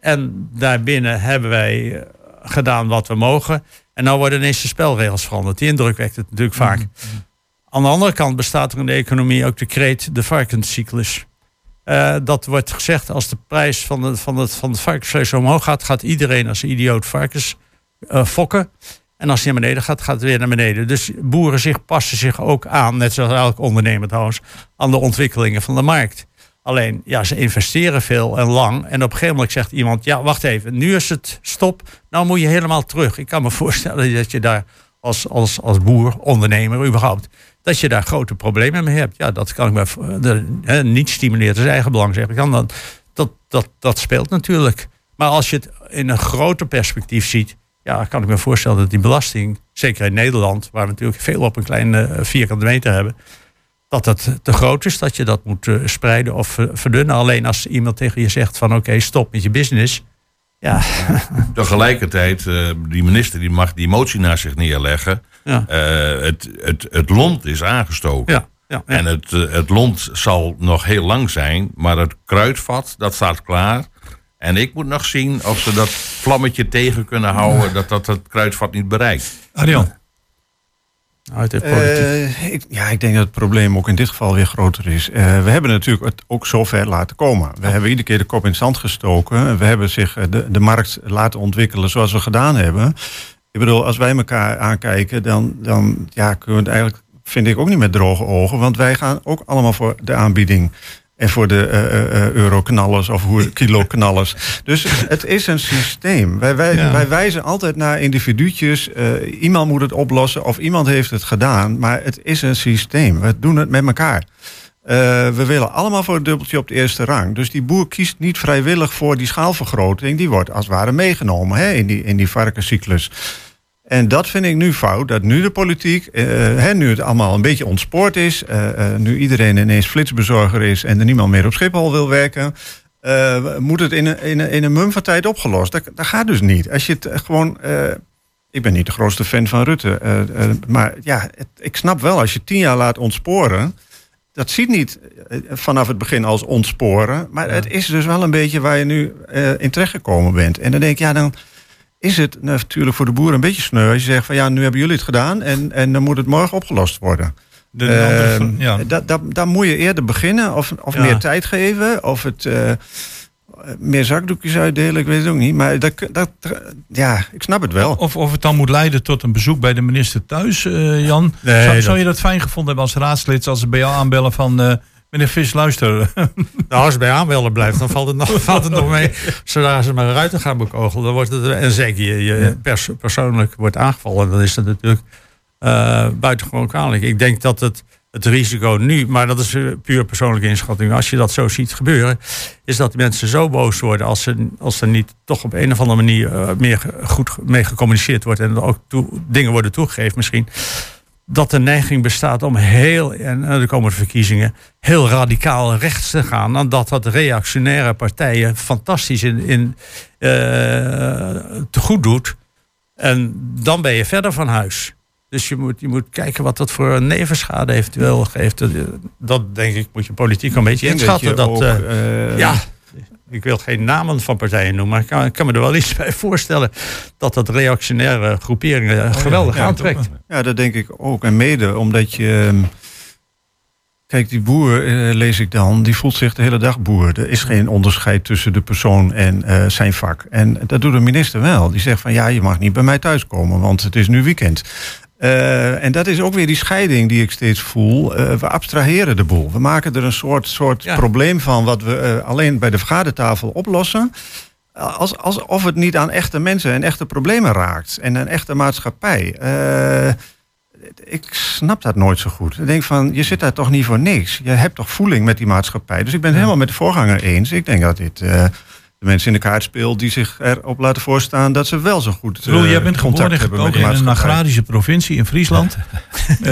S7: En daarbinnen hebben wij eh, gedaan wat we mogen. En nou worden ineens de spelregels veranderd. Die indruk wekt het natuurlijk vaak. Aan de andere kant bestaat er in de economie ook de kreet de varkenscyclus. Eh, dat wordt gezegd als de prijs van, de, van, het, van het varkensvlees omhoog gaat, gaat iedereen als een idioot varkens eh, fokken. En als hij naar beneden gaat, gaat het weer naar beneden. Dus boeren zich, passen zich ook aan, net zoals elk ondernemer trouwens, aan de ontwikkelingen van de markt. Alleen, ja, ze investeren veel en lang. En op een gegeven moment zegt iemand, ja, wacht even, nu is het stop. Nou moet je helemaal terug. Ik kan me <laughs> voorstellen dat je daar als, als, als boer, ondernemer überhaupt, dat je daar grote problemen mee hebt. Ja, dat kan ik me de, hè, niet stimuleert zijn eigen belang, zeg ik dan. Dat, dat, dat speelt natuurlijk. Maar als je het in een groter perspectief ziet, ja, kan ik me voorstellen dat die belasting, zeker in Nederland, waar we natuurlijk veel op een kleine eh, vierkante meter hebben, dat dat te groot is, dat je dat moet eh, spreiden of eh, verdunnen. Alleen als iemand tegen je zegt van oké, stop met je business. Ja, <laughs>
S5: Tegelijkertijd, die minister die mag die motie naar zich neerleggen.
S7: ja,
S5: het, het, het lont is aangestoken.
S7: ja. ja, ja.
S5: En het, het lont zal nog heel lang zijn, maar het kruidvat, dat staat klaar. En ik moet nog zien of ze dat vlammetje tegen kunnen houden, dat dat het kruidvat niet bereikt.
S4: Arjan.
S7: Uit politiek.
S6: Eh, ik, ja, ik denk dat het probleem ook in dit geval weer groter is. Eh, we hebben natuurlijk het ook zover laten komen. We hebben iedere keer de kop in het zand gestoken. We hebben zich eh, de, de markt laten ontwikkelen zoals we gedaan hebben. Ik bedoel, als wij elkaar aankijken, dan, dan ja, kunnen we het eigenlijk, vind ik ook niet met droge ogen. Want wij gaan ook allemaal voor de aanbieding. En voor de eh, euroknallers of <laughs> kiloknallers. Dus het is een systeem. Wij, wij,
S4: Ja.
S6: wij wijzen altijd naar individuutjes. Iemand moet het oplossen of iemand heeft het gedaan. Maar het is een systeem. We doen het met elkaar. We willen allemaal voor het dubbeltje op de eerste rang. Dus die boer kiest niet vrijwillig voor die schaalvergroting. Die wordt als het ware meegenomen hè, in, die, in die varkencyclus. En dat vind ik nu fout. Dat nu de politiek, eh, hè, nu het allemaal een beetje ontspoord is. eh, eh, nu iedereen ineens flitsbezorger is en er niemand meer op Schiphol wil werken. moet het in een, in een, in een mum van tijd opgelost. Dat, dat gaat dus niet. Als je het gewoon. ik ben niet de grootste fan van Rutte. maar ja, het- ik snap wel, als je tien jaar laat ontsporen. Dat ziet niet vanaf het begin als ontsporen. Maar het is dus wel een beetje waar je nu in terechtgekomen bent. En dan denk ik, ja, dan is het natuurlijk voor de boeren een beetje sneu. Als je zegt van ja, nu hebben jullie het gedaan en, en dan moet het morgen opgelost worden.
S4: De, de andere
S6: Eh,
S4: van- ja.
S6: da- da- Daar moet je eerder beginnen of, of
S7: Ja.
S6: meer tijd geven. Of het eh, meer zakdoekjes uitdelen, ik weet het ook niet. Maar dat, dat, ja, ik snap het wel.
S4: Of, of het dan moet leiden tot een bezoek bij de minister thuis, eh, Jan.
S7: Nee,
S4: zou,
S7: dat-
S4: zou je dat fijn gevonden hebben als raadslid, als ze bij jou aanbellen van... eh, meneer Vis, luister.
S7: Nou, als het bij aanmelden blijft, dan valt het nog, valt het nog mee. Zodra ze maar ruiten gaan bekogelen, dan wordt het... En zeker je, je pers- persoonlijk wordt aangevallen, dan is dat natuurlijk eh, buitengewoon kwalijk. Ik denk dat het, het risico nu, maar dat is eh, puur persoonlijke inschatting... als je dat zo ziet gebeuren, is dat mensen zo boos worden... als, ze, als er niet toch op een of andere manier eh, meer goed mee gecommuniceerd wordt... en er ook toe- dingen worden toegegeven misschien dat de neiging bestaat om heel, en er komen verkiezingen, heel radicaal rechts te gaan. Dan dat dat reactionaire partijen fantastisch in, in, eh, te goed doet. En dan ben je verder van huis. Dus je moet, je moet kijken wat dat voor nevenschade eventueel geeft. Dat- denk ik, moet je politiek een beetje inschatten. Dat,
S6: je ook,
S7: eh,
S6: eh,
S7: ja, ik wil geen namen van partijen noemen, maar ik kan, ik kan me er wel iets <laughs> bij voorstellen dat dat reactionaire groeperingen geweldig
S6: ja,
S7: aantrekt.
S6: Ja, dat denk ik ook. En mede omdat je. ehm, Kijk, die boer, eh, lees ik dan, die voelt zich de hele dag boer. Er is geen onderscheid tussen de persoon en eh, zijn vak. En dat doet de minister wel. Die zegt van ja, je mag niet bij mij thuiskomen, want het is nu weekend. Eh, en dat is ook weer die scheiding die ik steeds voel. Eh, we abstraheren de boel. We maken er een soort, soort
S7: Ja.
S6: probleem van wat we eh, alleen bij de vergadertafel oplossen. Als, alsof het niet aan echte mensen en echte problemen raakt. En een echte maatschappij. Ik snap dat nooit zo goed. Ik denk van, je zit daar toch niet voor niks. Je hebt toch voeling met die maatschappij. Dus ik ben het helemaal met de voorganger eens. Ik denk dat dit de mensen in de kaart speelt... die zich erop laten voorstaan dat ze wel zo goed eh,
S4: Roel, jij bent
S6: contact
S4: geboren en
S6: met
S4: getogen
S6: de
S4: in een agrarische provincie in Friesland. <laughs> Eh,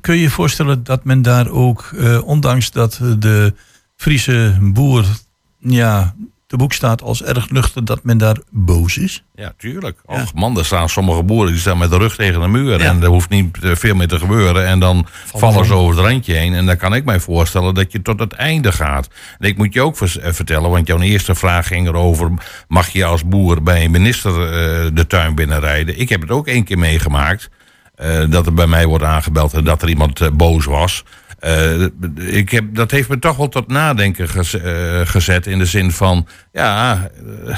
S4: kun je je voorstellen dat men daar ook, eh, ondanks dat de Friese boer ja, te boek staat als erg nuchter, dat men daar boos is?
S5: Ja, tuurlijk. Och man, er staan sommige boeren die staan met de rug tegen de muur. En er hoeft niet eh, veel meer te gebeuren. En dan vallen ze over het randje heen. En dan kan ik mij voorstellen dat je tot het einde gaat. En ik moet je ook eh, vertellen, want jouw eerste vraag ging erover... mag je als boer bij een minister eh, de tuin binnenrijden? Ik heb het ook één keer meegemaakt. dat er bij mij wordt aangebeld en dat er iemand boos was. Eh, ik heb, dat heeft me toch wel tot nadenken eh, gezet. In de zin van, ja, eh,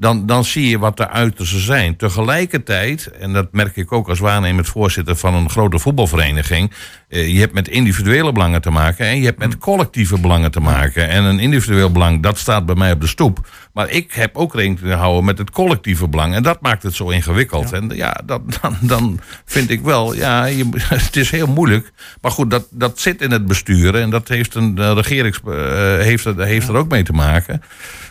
S5: dan, dan zie je wat de uitersten zijn. Tegelijkertijd, en dat merk ik ook als waarnemend voorzitter van een grote voetbalvereniging. eh, je hebt met individuele belangen te maken en je hebt met collectieve belangen te maken. En een individueel belang, dat staat bij mij op de stoep. Maar ik heb ook rekening te houden met het collectieve belang. En dat maakt het zo ingewikkeld. En ja, dat, <laughs> dan, dan vind ik wel, ja, je, <laughs> het is heel moeilijk. Maar goed, dat, dat zit in het bestuur. En dat heeft een de regerings, heeft, er- heeft er ook mee te maken.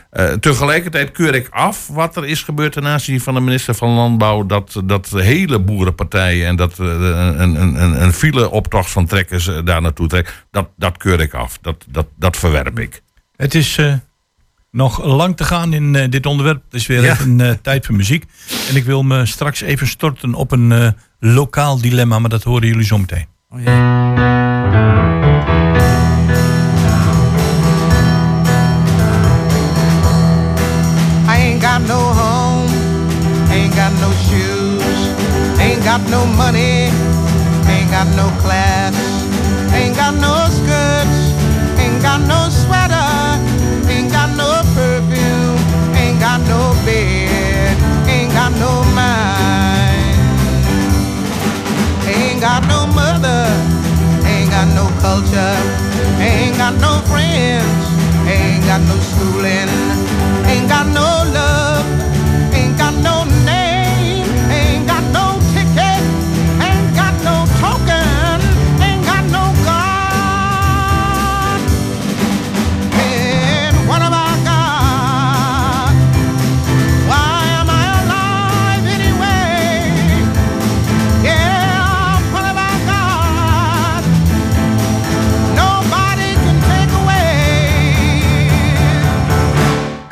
S5: Eh, tegelijkertijd keur ik af wat er is gebeurd ten aanzien van de minister van Landbouw. Dat, dat de hele boerenpartijen en dat eh, een, een, een, een file-optocht van trekkers eh, daar naartoe trekken. Dat, dat keur ik af. Dat, dat, dat verwerp ik.
S4: Het is eh, nog lang te gaan in dit onderwerp. Het is weer
S7: Ja.
S4: even tijd voor muziek. En ik wil me straks even storten op een lokaal dilemma, maar dat horen jullie zo meteen.
S7: Oh.
S9: Shoes, ain't got no money, ain't got no class, ain't got no skirts, ain't got no sweater, ain't got no perfume, ain't got no bed, ain't got no mind, ain't got no mother, ain't got no culture, ain't got no friends, ain't got no schooling, ain't got no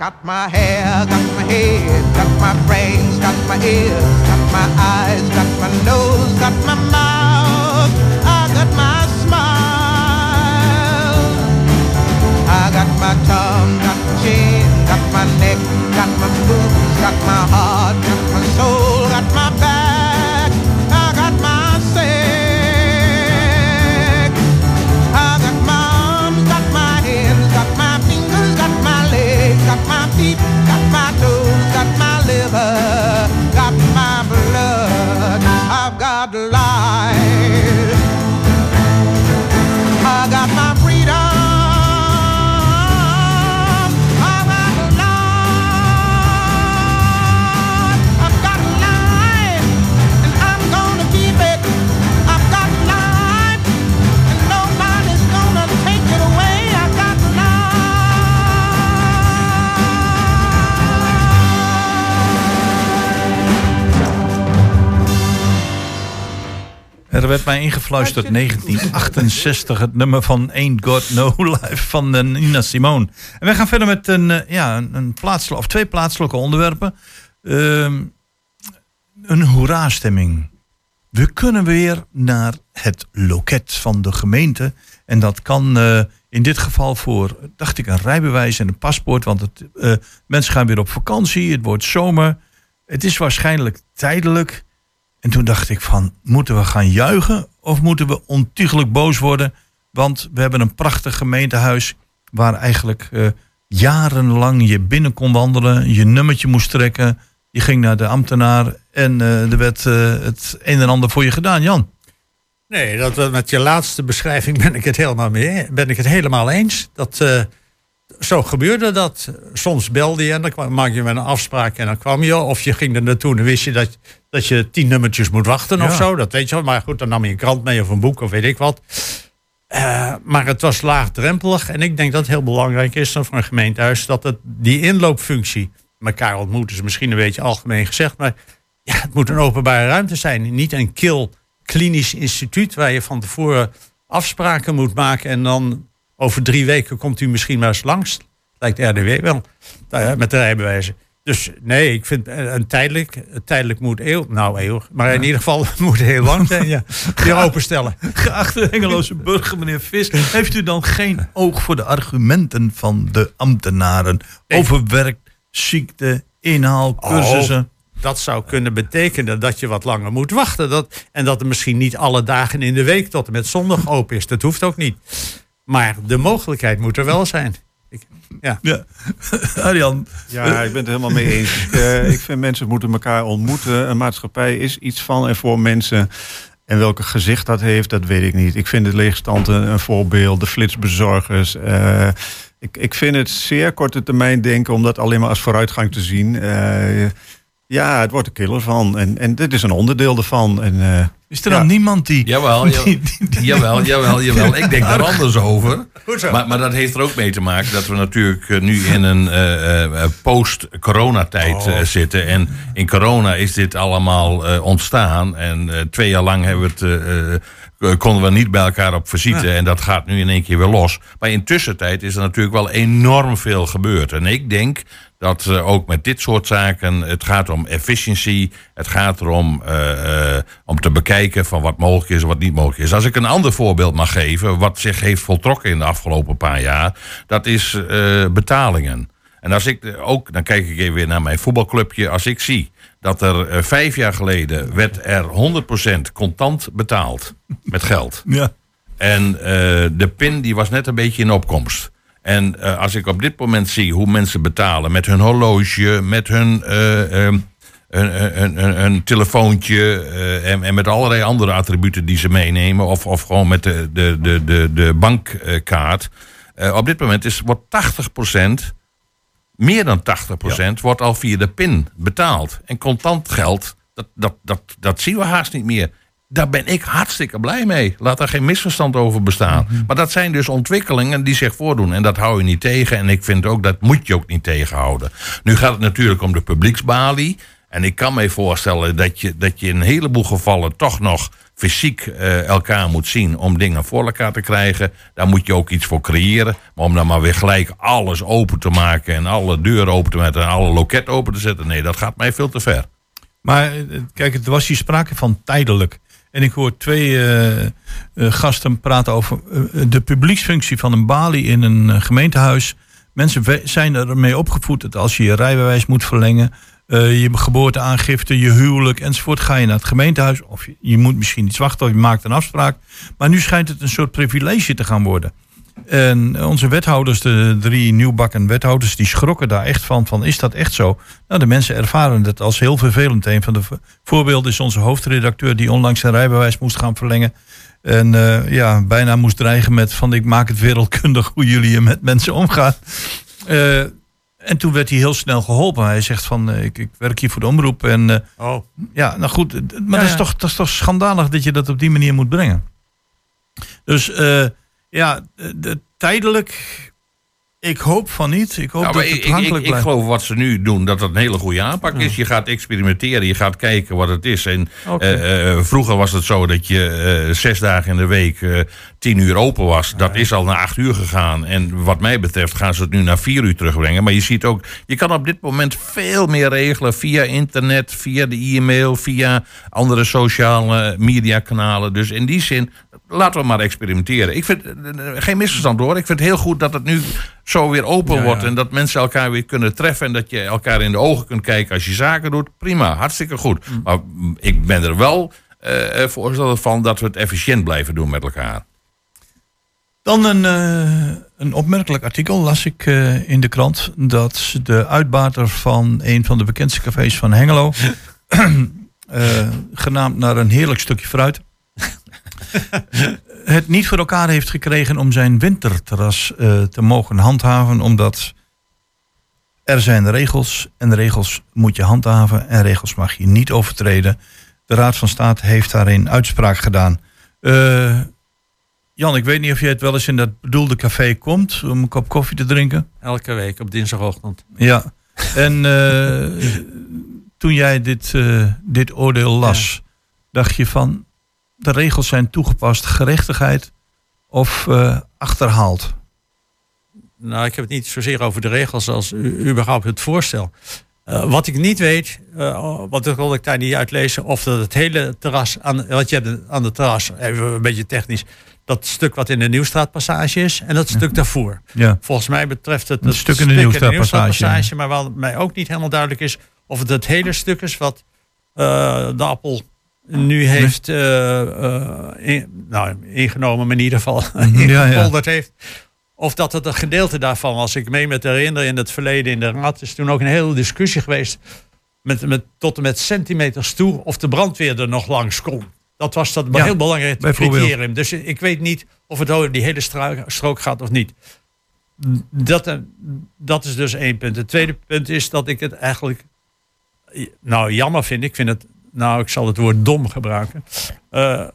S9: Got my hair, got my head, got my brains, got my ears, got my eyes, got my nose, got my mouth. I got my smile. I got my tongue, got my chin, got my neck, got my boobs, got my heart, got my soul,
S4: mij ingefluisterd 1968, het nummer van Ain't Got No <laughs> Life van eh, Nina Simone. En wij gaan verder met een, eh, ja, een, plaatsel- of twee plaatselijke onderwerpen. Ehm, een hoera-stemming. We kunnen weer naar het loket van de gemeente. En dat kan eh, in dit geval voor, dacht ik, een rijbewijs en een paspoort. Want het, mensen gaan weer op vakantie, het wordt zomer. Het is waarschijnlijk tijdelijk. En toen dacht ik van, moeten we gaan juichen of moeten we ontiegelijk boos worden? Want we hebben een prachtig gemeentehuis waar eigenlijk eh, jarenlang je binnen kon wandelen, je nummertje moest trekken. Je ging naar de ambtenaar en eh, er werd eh, het een en ander voor je gedaan. Jan,
S7: Nee, dat, met je laatste beschrijving ben ik het helemaal, mee, ben ik het helemaal eens. Dat, zo gebeurde dat. Soms belde je en dan maak je met een afspraak en dan kwam je. Of je ging er naartoe en dan wist je dat, dat je tien nummertjes moet wachten of zo. Dat weet je wel. Maar goed, dan nam je een krant mee of een boek of weet ik wat. Eh, maar het was laagdrempelig. En ik denk dat het heel belangrijk is dan voor een gemeentehuis... dat het, die inloopfunctie, elkaar ontmoeten is misschien een beetje algemeen gezegd... maar ja, het moet een openbare ruimte zijn. Niet een kil klinisch instituut waar je van tevoren afspraken moet maken... en dan over drie weken komt u misschien maar eens langs. Lijkt de RDW wel, eh, met de rijbewijzen. Dus nee, ik vind eh, een tijdelijk, tijdelijk moet eeuw, nou eeuwig, maar in ieder geval <laughs> moet heel lang zijn, ja. Weer openstellen.
S4: geachte Engeloze burger, meneer Vis, heeft u dan geen oog voor de argumenten van de ambtenaren over werk, ziekte, inhaal, cursussen?
S7: Dat zou kunnen betekenen dat je wat langer moet wachten. Dat, en dat er misschien niet alle dagen in de week tot en met zondag open is. Dat hoeft ook niet. Maar de mogelijkheid moet er wel zijn. Ik, ja.
S4: Ja, <laughs> Arjan,
S6: Ja, ik ben het helemaal mee eens. Ik, <laughs> eh, ik vind mensen moeten elkaar ontmoeten. Een maatschappij is iets van en voor mensen. En welke gezicht dat heeft, dat weet ik niet. Ik vind de leegstand een, een voorbeeld. De flitsbezorgers. eh, ik, ik vind het zeer korte termijn denken om dat alleen maar als vooruitgang te zien. Eh, ja, het wordt er killer van. En, en dit is een onderdeel ervan. En, eh,
S4: is er
S6: Ja.
S4: dan niemand die...
S5: Jawel,
S4: die- die-
S5: jawel, jawel, jawel. Ik denk daar anders over.
S7: Goed zo.
S5: Maar, maar dat heeft er ook mee te maken dat we natuurlijk eh, nu in een eh, eh, post-coronatijd eh, zitten. En in corona is dit allemaal eh, ontstaan. En eh, twee jaar lang hebben we het, konden we niet bij elkaar op visite. En dat gaat nu in één keer weer los. Maar intussen tijd is er natuurlijk wel enorm veel gebeurd. En ik denk dat ook met dit soort zaken, het gaat om efficiëntie. Het gaat erom eh, eh, om te bekijken van wat mogelijk is en wat niet mogelijk is. Als ik een ander voorbeeld mag geven, wat zich heeft voltrokken in de afgelopen paar jaar, dat is eh, betalingen. En als ik ook, dan kijk ik even weer naar mijn voetbalclubje, als ik zie dat er vijf jaar geleden werd er 100% contant betaald met geld.
S4: Ja.
S5: En de PIN die was net een beetje in opkomst. En eh, als ik op dit moment zie hoe mensen betalen met hun horloge, met hun, hun, hun, hun- hun telefoontje eh, en, en met allerlei andere attributen die ze meenemen, of, of gewoon met de, de, de, de, de bankkaart. Op dit moment is, wordt 80%, meer dan 80%, wordt al via de PIN betaald. En contant geld, dat, dat, dat, dat zien we haast niet meer. Daar ben ik hartstikke blij mee. Laat daar geen misverstand over bestaan. Maar dat zijn dus ontwikkelingen die zich voordoen. En dat hou je niet tegen. En ik vind ook, dat moet je ook niet tegenhouden. Nu gaat het natuurlijk om de publieksbalie. En ik kan me voorstellen dat je, dat je in een heleboel gevallen toch nog fysiek eh, elkaar moet zien om dingen voor elkaar te krijgen. Daar moet je ook iets voor creëren. Maar om dan maar weer gelijk alles open te maken en alle deuren open te maken en alle loket open te zetten. Nee, dat gaat mij veel te ver.
S4: Maar eh, kijk, er was hier sprake van tijdelijk. En ik hoor twee eh, eh, gasten praten over eh, de publieksfunctie van een balie in een eh, gemeentehuis. Mensen zijn ermee opgevoed dat als je je rijbewijs moet verlengen, je geboorteaangifte, je huwelijk enzovoort, ga je naar het gemeentehuis. Of je, je moet misschien iets wachten of je maakt een afspraak. Maar nu schijnt het een soort privilege te gaan worden. En onze wethouders, de drie nieuwbakken wethouders, die schrokken daar echt van. Van is dat echt zo? Nou, de mensen ervaren het als heel vervelend. Een van de vo- voorbeelden is onze hoofdredacteur die onlangs zijn rijbewijs moest gaan verlengen. En eh, ja, bijna moest dreigen met van ik maak het wereldkundig hoe jullie met mensen omgaan. Eh, en toen werd hij heel snel geholpen. Hij zegt van eh, ik, ik werk hier voor de omroep. En
S7: Oh,
S4: ja, nou goed, maar
S7: Ja,
S4: dat, is
S7: ja.
S4: toch, dat is toch schandalig dat je dat op die manier moet brengen. Dus ja, de, de- tijdelijk, ik hoop van niet. Ik hoop
S5: Nou,
S4: dat het
S5: ik, ik,
S4: toegankelijk
S5: ik,
S4: blijft.
S5: geloof wat ze nu doen, dat dat een hele goede aanpak is. Je gaat experimenteren, je gaat kijken wat het is. En eh, eh, vroeger was het zo dat je eh, zes dagen in de week tien uur open was. Dat is al naar acht uur gegaan. En wat mij betreft gaan ze het nu naar vier uur terugbrengen. Maar je ziet ook, je kan op dit moment veel meer regelen via internet, via de e-mail, via andere sociale media kanalen. Dus in die zin, laten we maar experimenteren. Ik vind, geen misverstand hoor, ik vind het heel goed dat het nu zo weer open
S7: Ja,
S5: wordt. En dat mensen elkaar weer kunnen treffen. En dat je elkaar in de ogen kunt kijken als je zaken doet. Prima, hartstikke goed.
S7: Mm.
S5: Maar mm, ik ben er wel eh, voorstander van dat we het efficiënt blijven doen met elkaar.
S4: Dan een, eh, een opmerkelijk artikel las ik in de krant. Dat de uitbater van een van de bekendste cafés van Hengelo. <laughs> eh, genaamd naar een heerlijk stukje fruit. <laughs> het niet voor elkaar heeft gekregen om zijn winterterras eh, te mogen handhaven. Omdat er zijn regels en de regels moet je handhaven en regels mag je niet overtreden. De Raad van State heeft daarin uitspraak gedaan. Eh, Jan, ik weet niet of jij het wel eens in dat bedoelde café komt om een kop koffie te drinken.
S7: elke week op dinsdagochtend.
S4: Ja. En eh, toen jij dit, dit oordeel las, dacht je van de regels zijn toegepast gerechtigheid of eh, achterhaald?
S7: Nou, ik heb het niet zozeer over de regels als u, überhaupt het voorstel. Eh, wat ik niet weet, eh, wat dat kon ik daar niet uitlezen, of dat het hele terras, aan, wat je hebt aan de terras, even een beetje technisch, dat stuk wat in de Nieuwstraatpassage is en dat stuk daarvoor.
S4: Ja.
S7: Volgens mij betreft het
S4: Een
S7: het
S4: stuk in de Nieuwstraatpassage,
S7: maar wat mij ook niet helemaal duidelijk is of het het hele stuk is wat eh, de appel nu heeft eh, eh, in- nou, ingenomen, maar in ieder geval
S4: ja, ja.
S7: ingepolderd heeft. Of dat het een gedeelte daarvan was. Ik meen me te herinneren in het verleden in de raad is toen ook een hele discussie geweest. Met, met, tot en met centimeters toe of de brandweer er nog langs kon. Dat was dat
S4: Ja,
S7: heel belangrijk criterium. Dus ik weet niet of het over die hele strook gaat of niet. Dat, eh, dat is dus één punt. Het tweede punt is dat ik het eigenlijk nou jammer vind. Ik vind het, nou ik zal het woord dom gebruiken. eh, eh,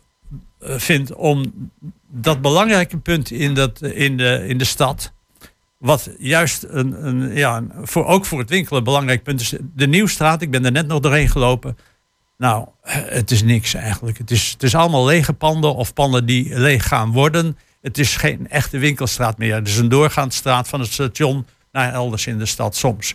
S7: vind om dat belangrijke punt in, dat, in, de, in de stad. Wat juist een, een, ja, voor, ook voor het winkelen een belangrijk punt is. De Nieuwstraat, ik ben er net nog doorheen gelopen. Nou, eh, het is niks eigenlijk. Het is, het is allemaal lege panden of panden die leeg gaan worden. Het is geen echte winkelstraat meer. Het is een doorgaanstraat van het station naar elders in de stad soms.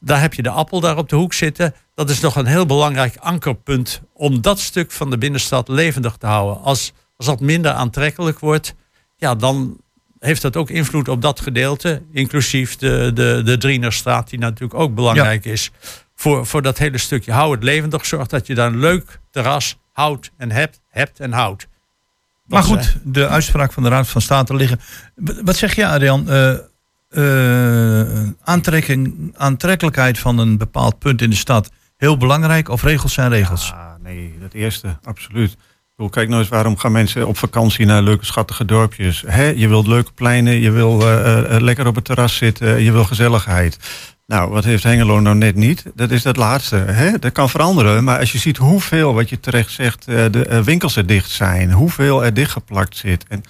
S7: Daar heb je de appel daar op de hoek zitten. Dat is nog een heel belangrijk ankerpunt om dat stuk van de binnenstad levendig te houden. Als, als dat minder aantrekkelijk wordt, ja, dan heeft dat ook invloed op dat gedeelte. Inclusief de, de, de Drienerstraat, die natuurlijk ook belangrijk is. Voor, voor dat hele stukje. Hou het levendig. Zorg dat je daar een leuk terras houdt en hebt, hebt en houdt.
S4: Maar
S7: Dat
S4: goed, de uitspraak van de Raad van State liggen. Wat zeg je, Adrian? Eh, eh, aantrekking, aantrekkelijkheid van een bepaald punt in de stad heel belangrijk of regels zijn regels?
S6: Nee, dat eerste, absoluut. kijk nou eens, waarom gaan mensen op vakantie naar leuke, schattige dorpjes? Hè? Je wilt leuke pleinen, je wil eh, eh, lekker op het terras zitten, je wil gezelligheid. Nou, wat heeft Hengelo nou net niet? Dat is dat laatste. Hè? Dat kan veranderen, maar als je ziet hoeveel, wat je terecht zegt, de winkels er dicht zijn, hoeveel er dichtgeplakt zit. En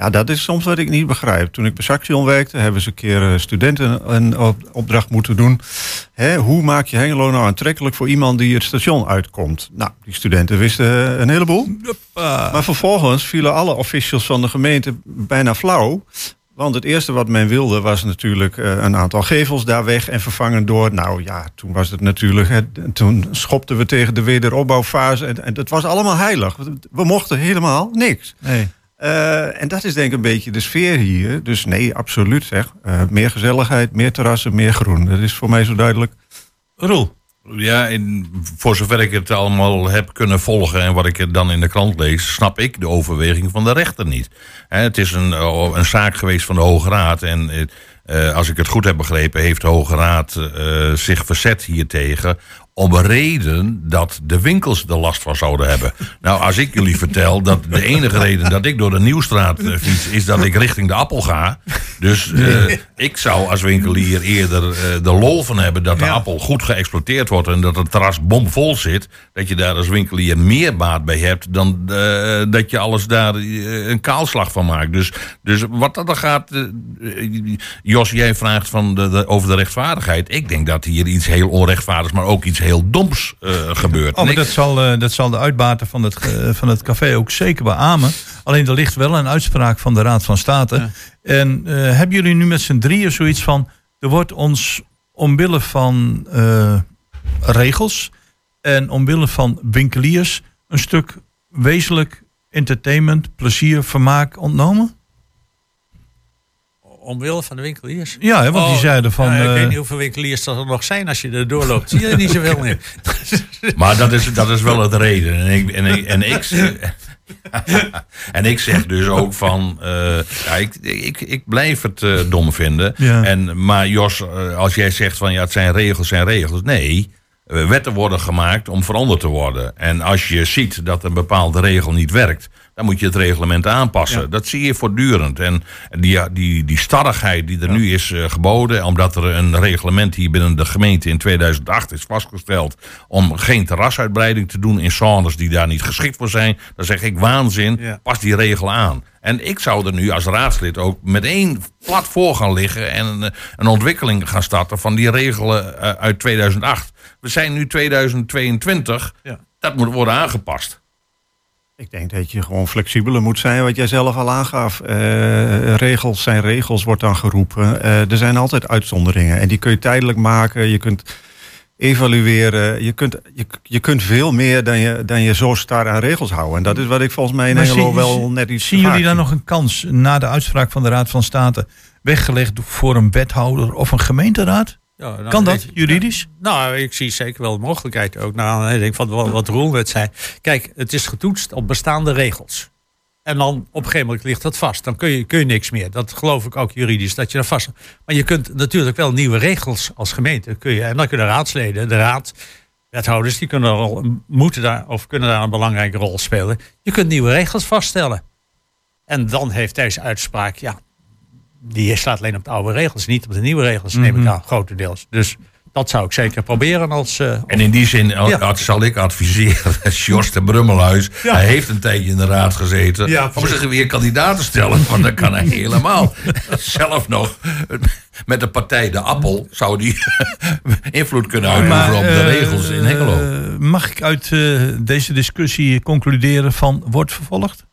S6: ja, dat is soms wat ik niet begrijp. Toen ik bij Saxion werkte, hebben ze een keer eh, studenten een op- opdracht moeten doen. Hè, hoe maak je Hengelo nou aantrekkelijk voor iemand die het station uitkomt? Nou, die studenten wisten eh, een heleboel. Maar vervolgens vielen alle officials van de gemeente bijna flauw. Want het eerste wat men wilde was natuurlijk eh, een aantal gevels daar weg en vervangen door. Nou ja, toen was het natuurlijk. Hè, toen schopten we tegen de wederopbouwfase. En, en dat was allemaal heilig. We mochten helemaal niks.
S4: Nee.
S6: Eh, en dat is denk ik een beetje de sfeer hier. Dus nee, absoluut zeg. Eh, meer gezelligheid, meer terrassen, meer groen. Dat is voor mij zo duidelijk.
S4: Roel.
S5: Ja, in, voor zover ik het allemaal heb kunnen volgen en wat ik er dan in de krant lees, snap ik de overweging van de rechter niet. Hè, het is een, oh, een zaak geweest van de Hoge Raad en eh, eh, als ik het goed heb begrepen, heeft de Hoge Raad eh, zich verzet hiertegen om reden dat de winkels er last van zouden hebben. <laughs> Nou, als ik jullie vertel dat de enige reden dat ik door de Nieuwstraat eh, fiets... is dat ik richting de Appel ga. Dus eh, ik zou als winkelier eerder eh, de lol van hebben... dat de appel goed geëxploiteerd wordt en dat het terras bomvol zit. Dat je daar als winkelier meer baat bij hebt... dan dat je alles daar een kaalslag van maakt. Dus, dus wat dat er gaat... Jos, jij vraagt van de, de- over de rechtvaardigheid. Ik denk dat hier iets heel onrechtvaardigs... maar ook iets heel doms eh, gebeurt.
S4: Oh, maar dat zal, eh, dat zal de uitbater van het, eh, van het café ook zeker beamen. Alleen er ligt wel een uitspraak van de Raad van State. En eh, hebben jullie nu met z'n drieën zoiets van... er wordt ons omwille van eh, regels en omwille van winkeliers... een stuk wezenlijk entertainment, plezier, vermaak ontnomen?
S7: Omwille van de winkeliers.
S4: Ja, hè, want die
S7: Oh,
S4: zeiden van...
S7: ja, ik
S4: eh,
S7: weet niet hoeveel winkeliers dat er nog zijn als je er doorloopt. Zie je er niet zoveel meer. <laughs>
S5: Maar dat is, dat is wel het reden. En ik, en ik, en ik, <laughs> en ik zeg dus ook van... eh, ja, ik, ik, ik blijf het eh, dom vinden.
S4: Ja.
S5: En, maar Jos, als jij zegt van ja, het zijn regels, zijn regels. Nee, wetten worden gemaakt om veranderd te worden. En als je ziet dat een bepaalde regel niet werkt... dan moet je het reglement aanpassen. Dat zie je voortdurend. En die, die, die starrigheid die er nu is eh, geboden... omdat er een reglement hier binnen de gemeente in 2008 is vastgesteld... om geen terrasuitbreiding te doen in zones die daar niet geschikt voor zijn... dan zeg ik waanzin,
S7: Ja.
S5: pas die regel aan. En ik zou er nu als raadslid ook met één plat voor gaan liggen... en een, een ontwikkeling gaan starten van die regelen eh, uit 2008. We zijn nu 2022,
S7: Ja.
S5: dat moet worden aangepast.
S6: Ik denk dat je gewoon flexibeler moet zijn, wat jij zelf al aangaf. Eh, regels zijn regels, wordt dan geroepen. Eh, er zijn altijd uitzonderingen en die kun je tijdelijk maken. Je kunt evalueren. Je kunt, je, je kunt veel meer dan je, dan je zo star aan regels houden. En dat is wat ik volgens mij in
S4: Maar
S6: Hengelo
S4: zie-
S6: wel net iets
S4: Zien jullie dan nog een kans na de uitspraak van de Raad van State weggelegd voor een wethouder of een gemeenteraad?
S7: Ja, nou,
S4: Kan dat juridisch?
S7: Nou, ik zie zeker wel de mogelijkheid ook naar aanleiding van wat, wat Roel net zei. Kijk, het is getoetst op bestaande regels. En dan op een gegeven moment ligt dat vast. Dan kun je, kun je niks meer. Dat geloof ik ook juridisch, dat je daar vast... Maar je kunt natuurlijk wel nieuwe regels als gemeente. Kun je, en dan kunnen raadsleden, de raad, wethouders... die kunnen al, moeten daar, of kunnen daar een belangrijke rol spelen. Je kunt nieuwe regels vaststellen. En dan heeft deze uitspraak... ja, die slaat alleen op de oude regels, niet op de nieuwe regels, neem ik aan, grotendeels. Dus dat zou ik zeker proberen als... eh,
S5: En in die zin eh,
S7: Ja.
S5: zal ik adviseren, <laughs> Jos de Brummelhuis,
S7: Ja.
S5: hij heeft een tijdje in de raad gezeten,
S7: Ja,
S5: om zich weer kandidaat te stellen, want dan kan hij <laughs> helemaal zelf nog met de partij De Appel zou die <laughs> invloed kunnen uitoefenen op de
S4: eh,
S5: regels in Hengelo.
S4: mag ik uit deze discussie concluderen van wordt vervolgd?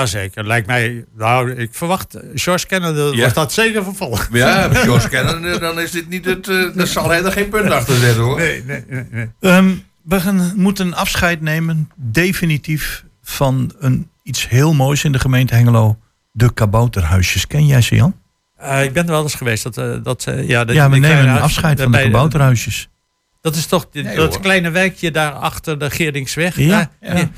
S7: Jazeker, lijkt mij. Nou, ik verwacht, eh, George kennende
S5: Ja.
S7: wordt dat zeker vervolgd.
S5: Ja, <laughs> Jos kennen, dan is dit niet het, eh, dan zal hij er geen punt achter zetten hoor.
S7: Nee, nee, nee. nee.
S4: Ehm, we gaan, moeten afscheid nemen, definitief, van een, iets heel moois in de gemeente Hengelo. De kabouterhuisjes. Ken jij ze, Jan?
S7: Eh, ik ben er wel eens geweest. Dat, eh, dat, eh, ja, dat,
S4: Ja, we nemen
S7: huis-
S4: afscheid van de kabouterhuisjes.
S7: Dat is toch
S5: Nee,
S7: dat
S5: hoor.
S7: kleine wijkje daar achter de Geerdingsweg.
S4: Ja,
S7: Daar-
S4: ja.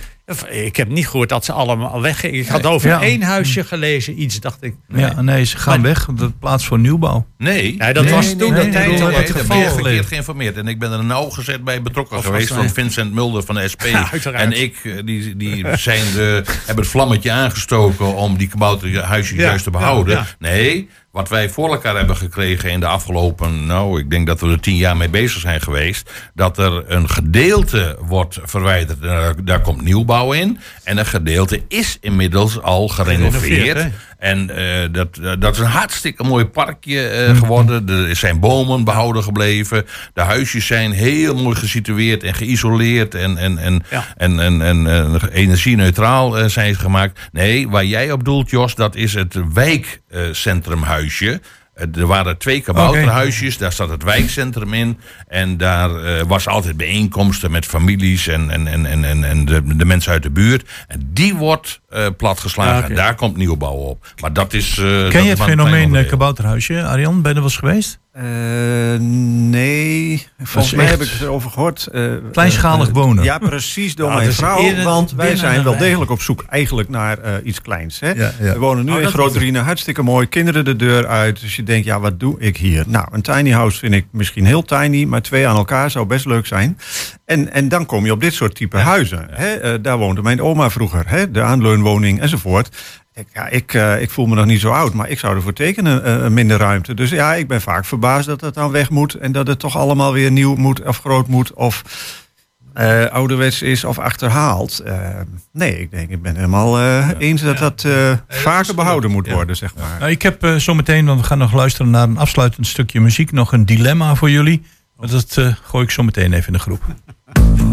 S7: Ik heb niet gehoord dat ze allemaal weggingen. Ik had over
S4: Ja.
S7: één huisje gelezen, iets dacht ik.
S4: Ja, nee, ze gaan weg. De plaats voor nieuwbouw.
S5: Nee.
S7: Nee, dat
S4: Nee,
S7: was
S4: nee,
S7: toen
S4: nee,
S7: de tijd
S4: nee,
S7: al
S4: nee,
S7: het geval.
S5: ben je verkeerd geïnformeerd. En ik ben er nauwgezet bij betrokken
S7: Of
S5: geweest van Vincent Mulder van de SP.
S7: Ja,
S5: en ik, eh, die, die zijn de, hebben het vlammetje aangestoken om die kabouterhuisjes
S7: Ja,
S5: juist te behouden.
S7: ja, ja.
S5: Nee, wat wij voor elkaar hebben gekregen in de afgelopen, nou, ik denk dat we er tien jaar mee bezig zijn geweest. Dat er een gedeelte wordt verwijderd. Daar, daar komt nieuwbouw in. En een gedeelte is inmiddels al gerenoveerd. En eh, dat, eh, dat is een hartstikke mooi parkje eh, geworden. Er zijn bomen behouden gebleven. De huisjes zijn heel mooi gesitueerd en geïsoleerd. En, en, en,
S7: Ja.
S5: en, en, en, energie-neutraal eh, zijn ze gemaakt. Nee, waar jij op doelt, Jos, dat is het wijkcentrumhuisje. Eh, er waren twee kabouterhuisjes, daar zat het wijkcentrum in. En daar eh, was altijd bijeenkomsten met families en, en, en, en, en, en de, de mensen uit de buurt. En die wordt eh, platgeslagen.
S7: Ja.
S5: En daar komt nieuwbouw op. Maar dat is. dat
S4: Ken je het fenomeen kabouterhuisje? Arjan, ben je er wel eens geweest?
S6: Eh, nee, volgens mij
S4: echt
S6: heb ik erover gehoord. eh,
S4: Kleinschalig
S6: eh,
S4: wonen.
S6: Ja, precies, door
S7: Ja,
S6: mijn
S7: dus
S6: vrouw. Want wij zijn wel degelijk op zoek eigenlijk naar iets kleins. Hè?
S4: Ja, ja.
S6: We wonen nu
S7: Oh,
S6: in Riene, hartstikke mooi. Kinderen de deur uit. Dus je denkt, ja, wat doe ik hier? Nou, een tiny house vind ik misschien heel tiny, maar twee aan elkaar zou best leuk zijn. En, en dan kom je op dit soort type huizen. Hè? Daar woonde mijn oma vroeger, hè? de aanleunwoning enzovoort. Ik, ja, ik, eh, ik voel me nog niet zo oud, maar ik zou ervoor tekenen, eh, minder ruimte. Dus ja, ik ben vaak verbaasd dat het dan weg moet en dat het toch allemaal weer nieuw moet of groot moet of eh, ouderwets is of achterhaald. Nee, ik denk, ik ben helemaal eh, eens dat dat eh, vaker behouden moet worden, zeg maar.
S4: Nou, ik heb zometeen, want we gaan nog luisteren naar een afsluitend stukje muziek, nog een dilemma voor jullie. Maar dat eh, gooi ik zo meteen even in de groep. <laughs>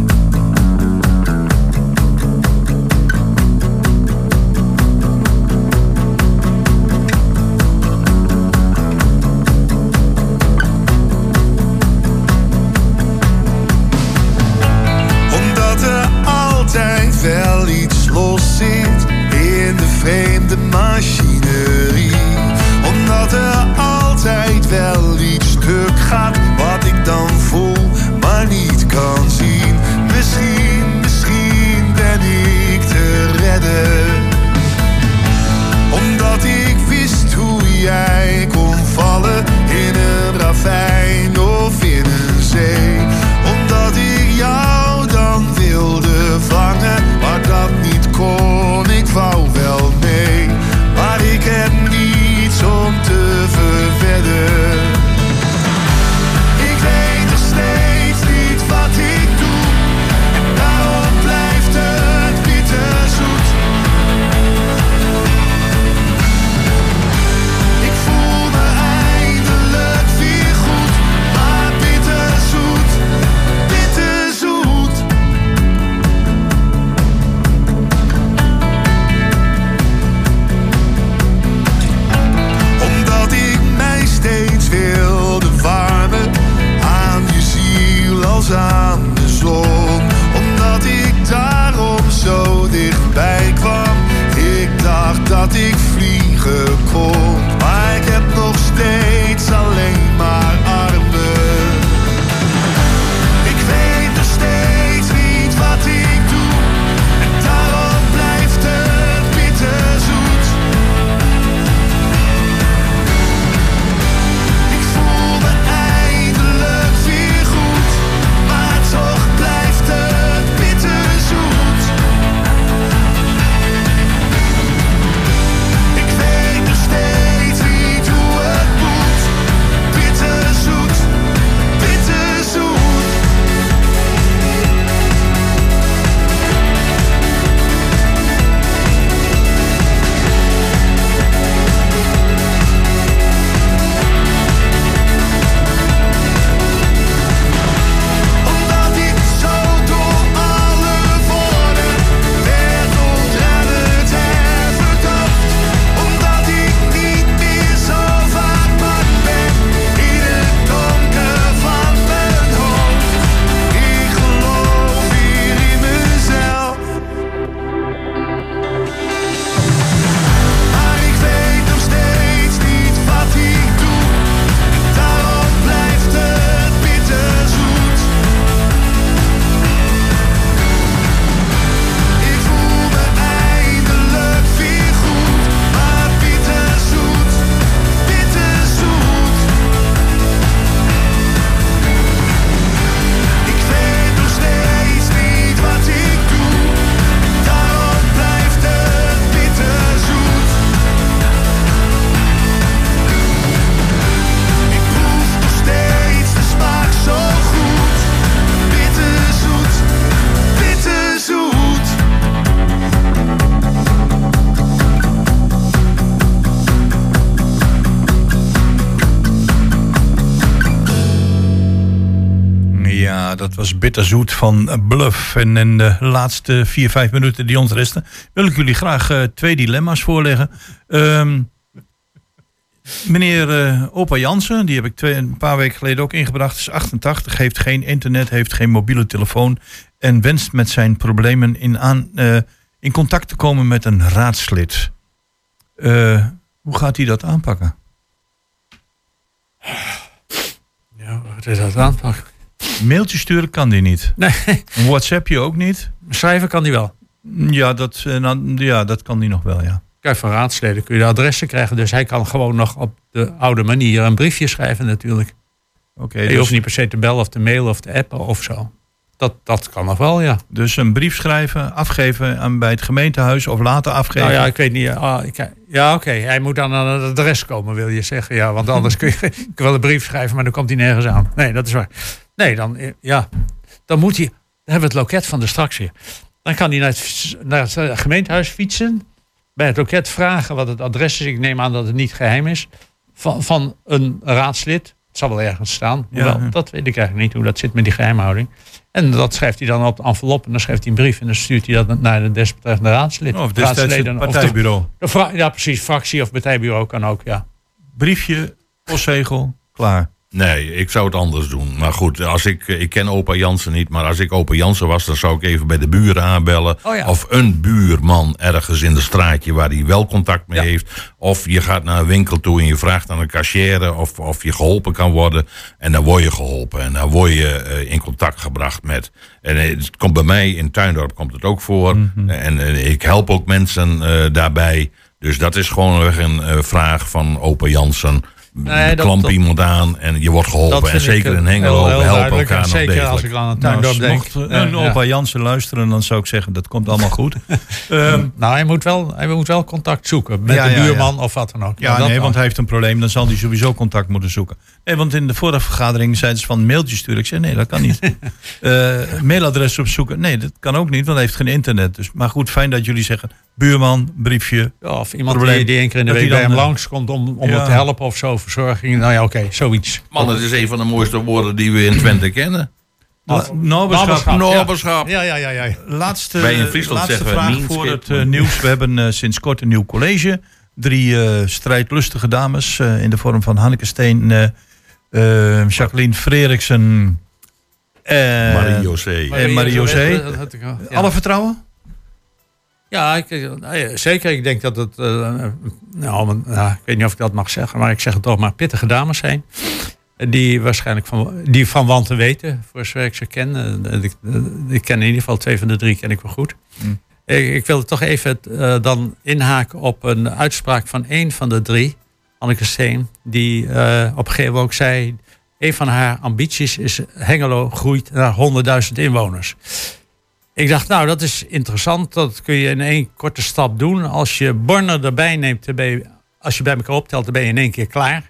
S4: was bitterzoet van Bluff. En in de laatste vier, vijf minuten die ons resten... wil ik jullie graag eh, twee dilemma's voorleggen. Ehm, meneer eh, Opa Jansen, die heb ik twee, een paar weken geleden ook ingebracht... is 88, heeft geen internet, heeft geen mobiele telefoon... en wenst met zijn problemen in, aan, eh, in contact te komen met een raadslid. Hoe gaat hij dat aanpakken?
S7: Ja, wat is dat aanpakken?
S4: Mailtje sturen kan die niet.
S7: Nee,
S4: Een WhatsAppje ook niet.
S7: schrijven kan die wel.
S4: Ja, dat, eh, dan- ja, dat kan die nog wel, ja.
S7: Kijk, van raadsleden kun je de adressen krijgen. Dus hij kan gewoon nog op de oude manier een briefje schrijven natuurlijk.
S4: Oké,
S7: je
S4: dus,
S7: hoeft niet per se te bellen of te mailen of te appen of zo. Dat, dat kan nog wel, ja.
S4: dus een brief schrijven, afgeven aan, bij het gemeentehuis of later afgeven.
S7: Nou ja, ik weet niet. ah, ik, ja, oké. Hij moet dan aan het adres komen, wil je zeggen. Ja, want anders kun je, <laughs> ik kan wel een brief schrijven, maar dan komt hij nergens aan. Nee, dat is waar. Nee, dan, eh, ja, dan moet hij... Dan hebben we het loket van de straks weer. Dan kan hij naar het, naar het eh, gemeentehuis fietsen. Bij het loket vragen wat het adres is. Ik neem aan dat het niet geheim is. Van, van een raadslid. Het zal wel ergens staan.
S4: Ja,
S7: Hoewel,
S4: ja.
S7: dat weet ik eigenlijk niet hoe dat zit met die geheimhouding. En dat schrijft hij dan op de envelop. En dan schrijft hij een brief. En dan stuurt hij dat naar de desbetreffende raadslid.
S4: Of destijds
S7: Raadsleden,
S4: het
S7: of de-
S4: partijbureau.
S7: de fra- ja, precies. Fractie of partijbureau kan ook, ja.
S4: Briefje, postzegel, klaar.
S5: Nee, ik zou het anders doen. Maar goed, als ik, ik ken opa Jansen niet, maar als ik opa Jansen was, dan zou ik even bij de buren aanbellen.
S7: Oh ja.
S5: Of een buurman ergens in de straatje waar hij wel contact mee
S7: Ja.
S5: heeft. Of je gaat naar een winkel toe en je vraagt aan een cashier of, of je geholpen kan worden. En dan word je geholpen en dan word je eh, in contact gebracht met. En eh, het komt bij mij in Tuindorp komt het ook voor.
S7: Mhm.
S5: En eh, ik help ook mensen daarbij. Dus dat is gewoon een vraag van opa Jansen.
S7: Nee, dat-
S5: Klamp
S7: dat-
S5: iemand aan en je wordt geholpen. En zeker in
S7: eh,
S5: Hengelo, we helpen
S7: duidelijk.
S5: elkaar
S7: En
S5: nog
S7: Zeker
S5: degelijk.
S7: als ik aan een
S4: Nou,
S7: denk.
S4: mocht
S7: Ja,
S4: een opa Jansen luisteren, dan zou ik zeggen, dat komt allemaal goed. <laughs> Ehm,
S7: Nou, hij moet, wel, hij moet wel contact zoeken. Met
S4: Ja,
S7: de
S4: ja,
S7: buurman of wat dan ook.
S4: ja, nee, want hij heeft een probleem, dan zal hij sowieso contact moeten zoeken. Nee, want in de vorige vergadering zeiden ze van mailtje sturen. Ik zei, nee, dat kan niet. <laughs> Eh, mailadres opzoeken, nee, dat kan ook niet, want hij heeft geen internet. Dus, maar goed, fijn dat jullie zeggen, buurman, briefje.
S7: Ja, of iemand
S4: probleem.
S7: die, die één keer in de week bij
S4: dan,
S7: hem
S4: eh,
S7: langskomt om, om
S4: ja.
S7: hem te helpen of zo, verzorging. Nou ja, oké, zoiets.
S5: Man, het is een van de mooiste woorden die we in Twente <clears throat> kennen.
S4: Naberschap.
S5: Noberschap.
S7: Ja, ja, ja, ja.
S4: Laatste,
S5: Wij in Friesland
S4: laatste
S5: we
S4: vraag voor het eh, nieuws. We hebben eh, sinds kort een nieuw college. Drie eh, strijdlustige dames eh, in de vorm van Hanneke Steen, eh, eh, Jacqueline Freriksen en
S5: Marie-José.
S7: Dat- ja.
S4: Alle vertrouwen?
S7: Ja, ik, eh, zeker. Ik denk dat het, eh, nou, maar, nou, ik weet niet of ik dat mag zeggen, maar ik zeg het toch maar, pittige dames zijn. Eh, Die waarschijnlijk van, die van wanten weten, voor zover ik ze ken. Eh, Ik, eh, ik ken in ieder geval twee van de drie ken ik wel goed.
S4: Hmm.
S7: Ik, ik wil toch even eh, dan inhaken op een uitspraak van één van de drie, Anneke Steen, die eh, op een gegeven moment ook zei, een van haar ambities is Hengelo groeit naar 100.000 inwoners. Ik dacht, nou, dat is interessant. Dat kun je in één korte stap doen. Als je Borne erbij neemt, dan ben je, als je bij elkaar optelt, dan ben je in één keer klaar.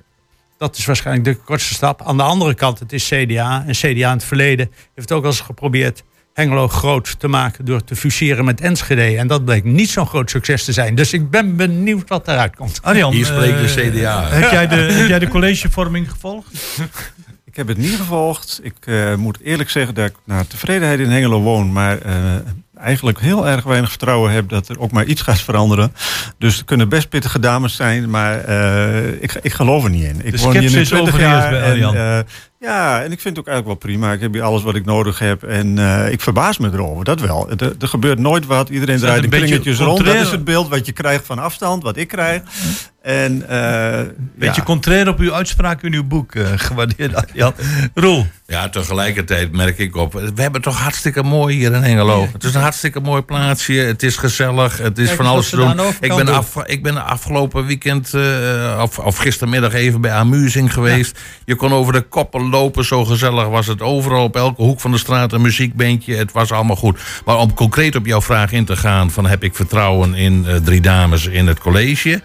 S7: Dat is waarschijnlijk de kortste stap. Aan de andere kant, het is CDA. En CDA in het verleden heeft ook al eens geprobeerd Hengelo groot te maken door te fuseren met Enschede. En dat bleek niet zo'n groot succes te zijn. Dus ik ben benieuwd wat eruit komt.
S4: Arjan,
S5: Hier spreekt de
S4: eh,
S5: CDA.
S4: Heb jij de, heb jij de collegevorming gevolgd? <laughs>
S6: Ik heb het niet gevolgd. Ik eh, moet eerlijk zeggen dat ik naar tevredenheid in Hengelo woon, maar eh, eigenlijk heel erg weinig vertrouwen heb dat er ook maar iets gaat veranderen. Dus er kunnen best pittige dames zijn, maar eh, ik, ik geloof er niet in. Ik
S4: De
S6: woon hier nu
S4: sceptisch
S6: 20
S4: overheerst
S6: jaar en, ja, en ik vind het ook eigenlijk wel prima. Ik heb hier alles wat ik nodig heb en ik verbaas me erover, dat wel. Er, er gebeurt nooit wat, iedereen draait
S4: een
S6: in kringetjes rond. Dat is het beeld wat je krijgt van afstand, wat ik krijg. En, eh,
S4: Beetje
S6: ja.
S4: contrair op uw uitspraak in uw boek, eh gewaardeerd Arjan. Roel,
S5: Ja, tegelijkertijd merk ik op. We hebben toch hartstikke mooi hier in Hengelo. Het is een hartstikke mooi plaatsje. Het is gezellig. Het is
S7: Kijk
S5: van alles te doen. Ik ben,
S7: doen.
S5: af, ik ben afgelopen weekend, eh, of, of gistermiddag even bij Amusing geweest. Je kon over de koppen lopen. Zo gezellig was het overal. Op elke hoek van de straat een muziekbeentje. Het was allemaal goed. Maar om concreet op jouw vraag in te gaan: van heb ik vertrouwen in eh, drie dames in het college?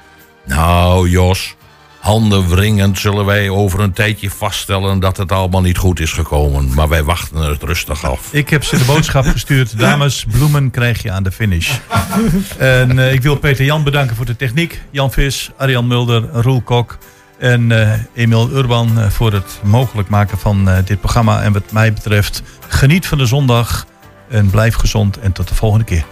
S5: Nou, Jos. Handen wringend zullen wij over een tijdje vaststellen dat het allemaal niet goed is gekomen. Maar wij wachten het rustig af.
S4: ik heb ze de boodschap gestuurd. Dames, bloemen krijg je aan de finish. en eh, ik wil Peter Jan bedanken voor de techniek. Jan Vis, Arjan Mulder, Roel Kok. En eh Emiel Urban eh, voor het mogelijk maken van dit programma. En wat mij betreft, geniet van de zondag. En blijf gezond en tot de volgende keer.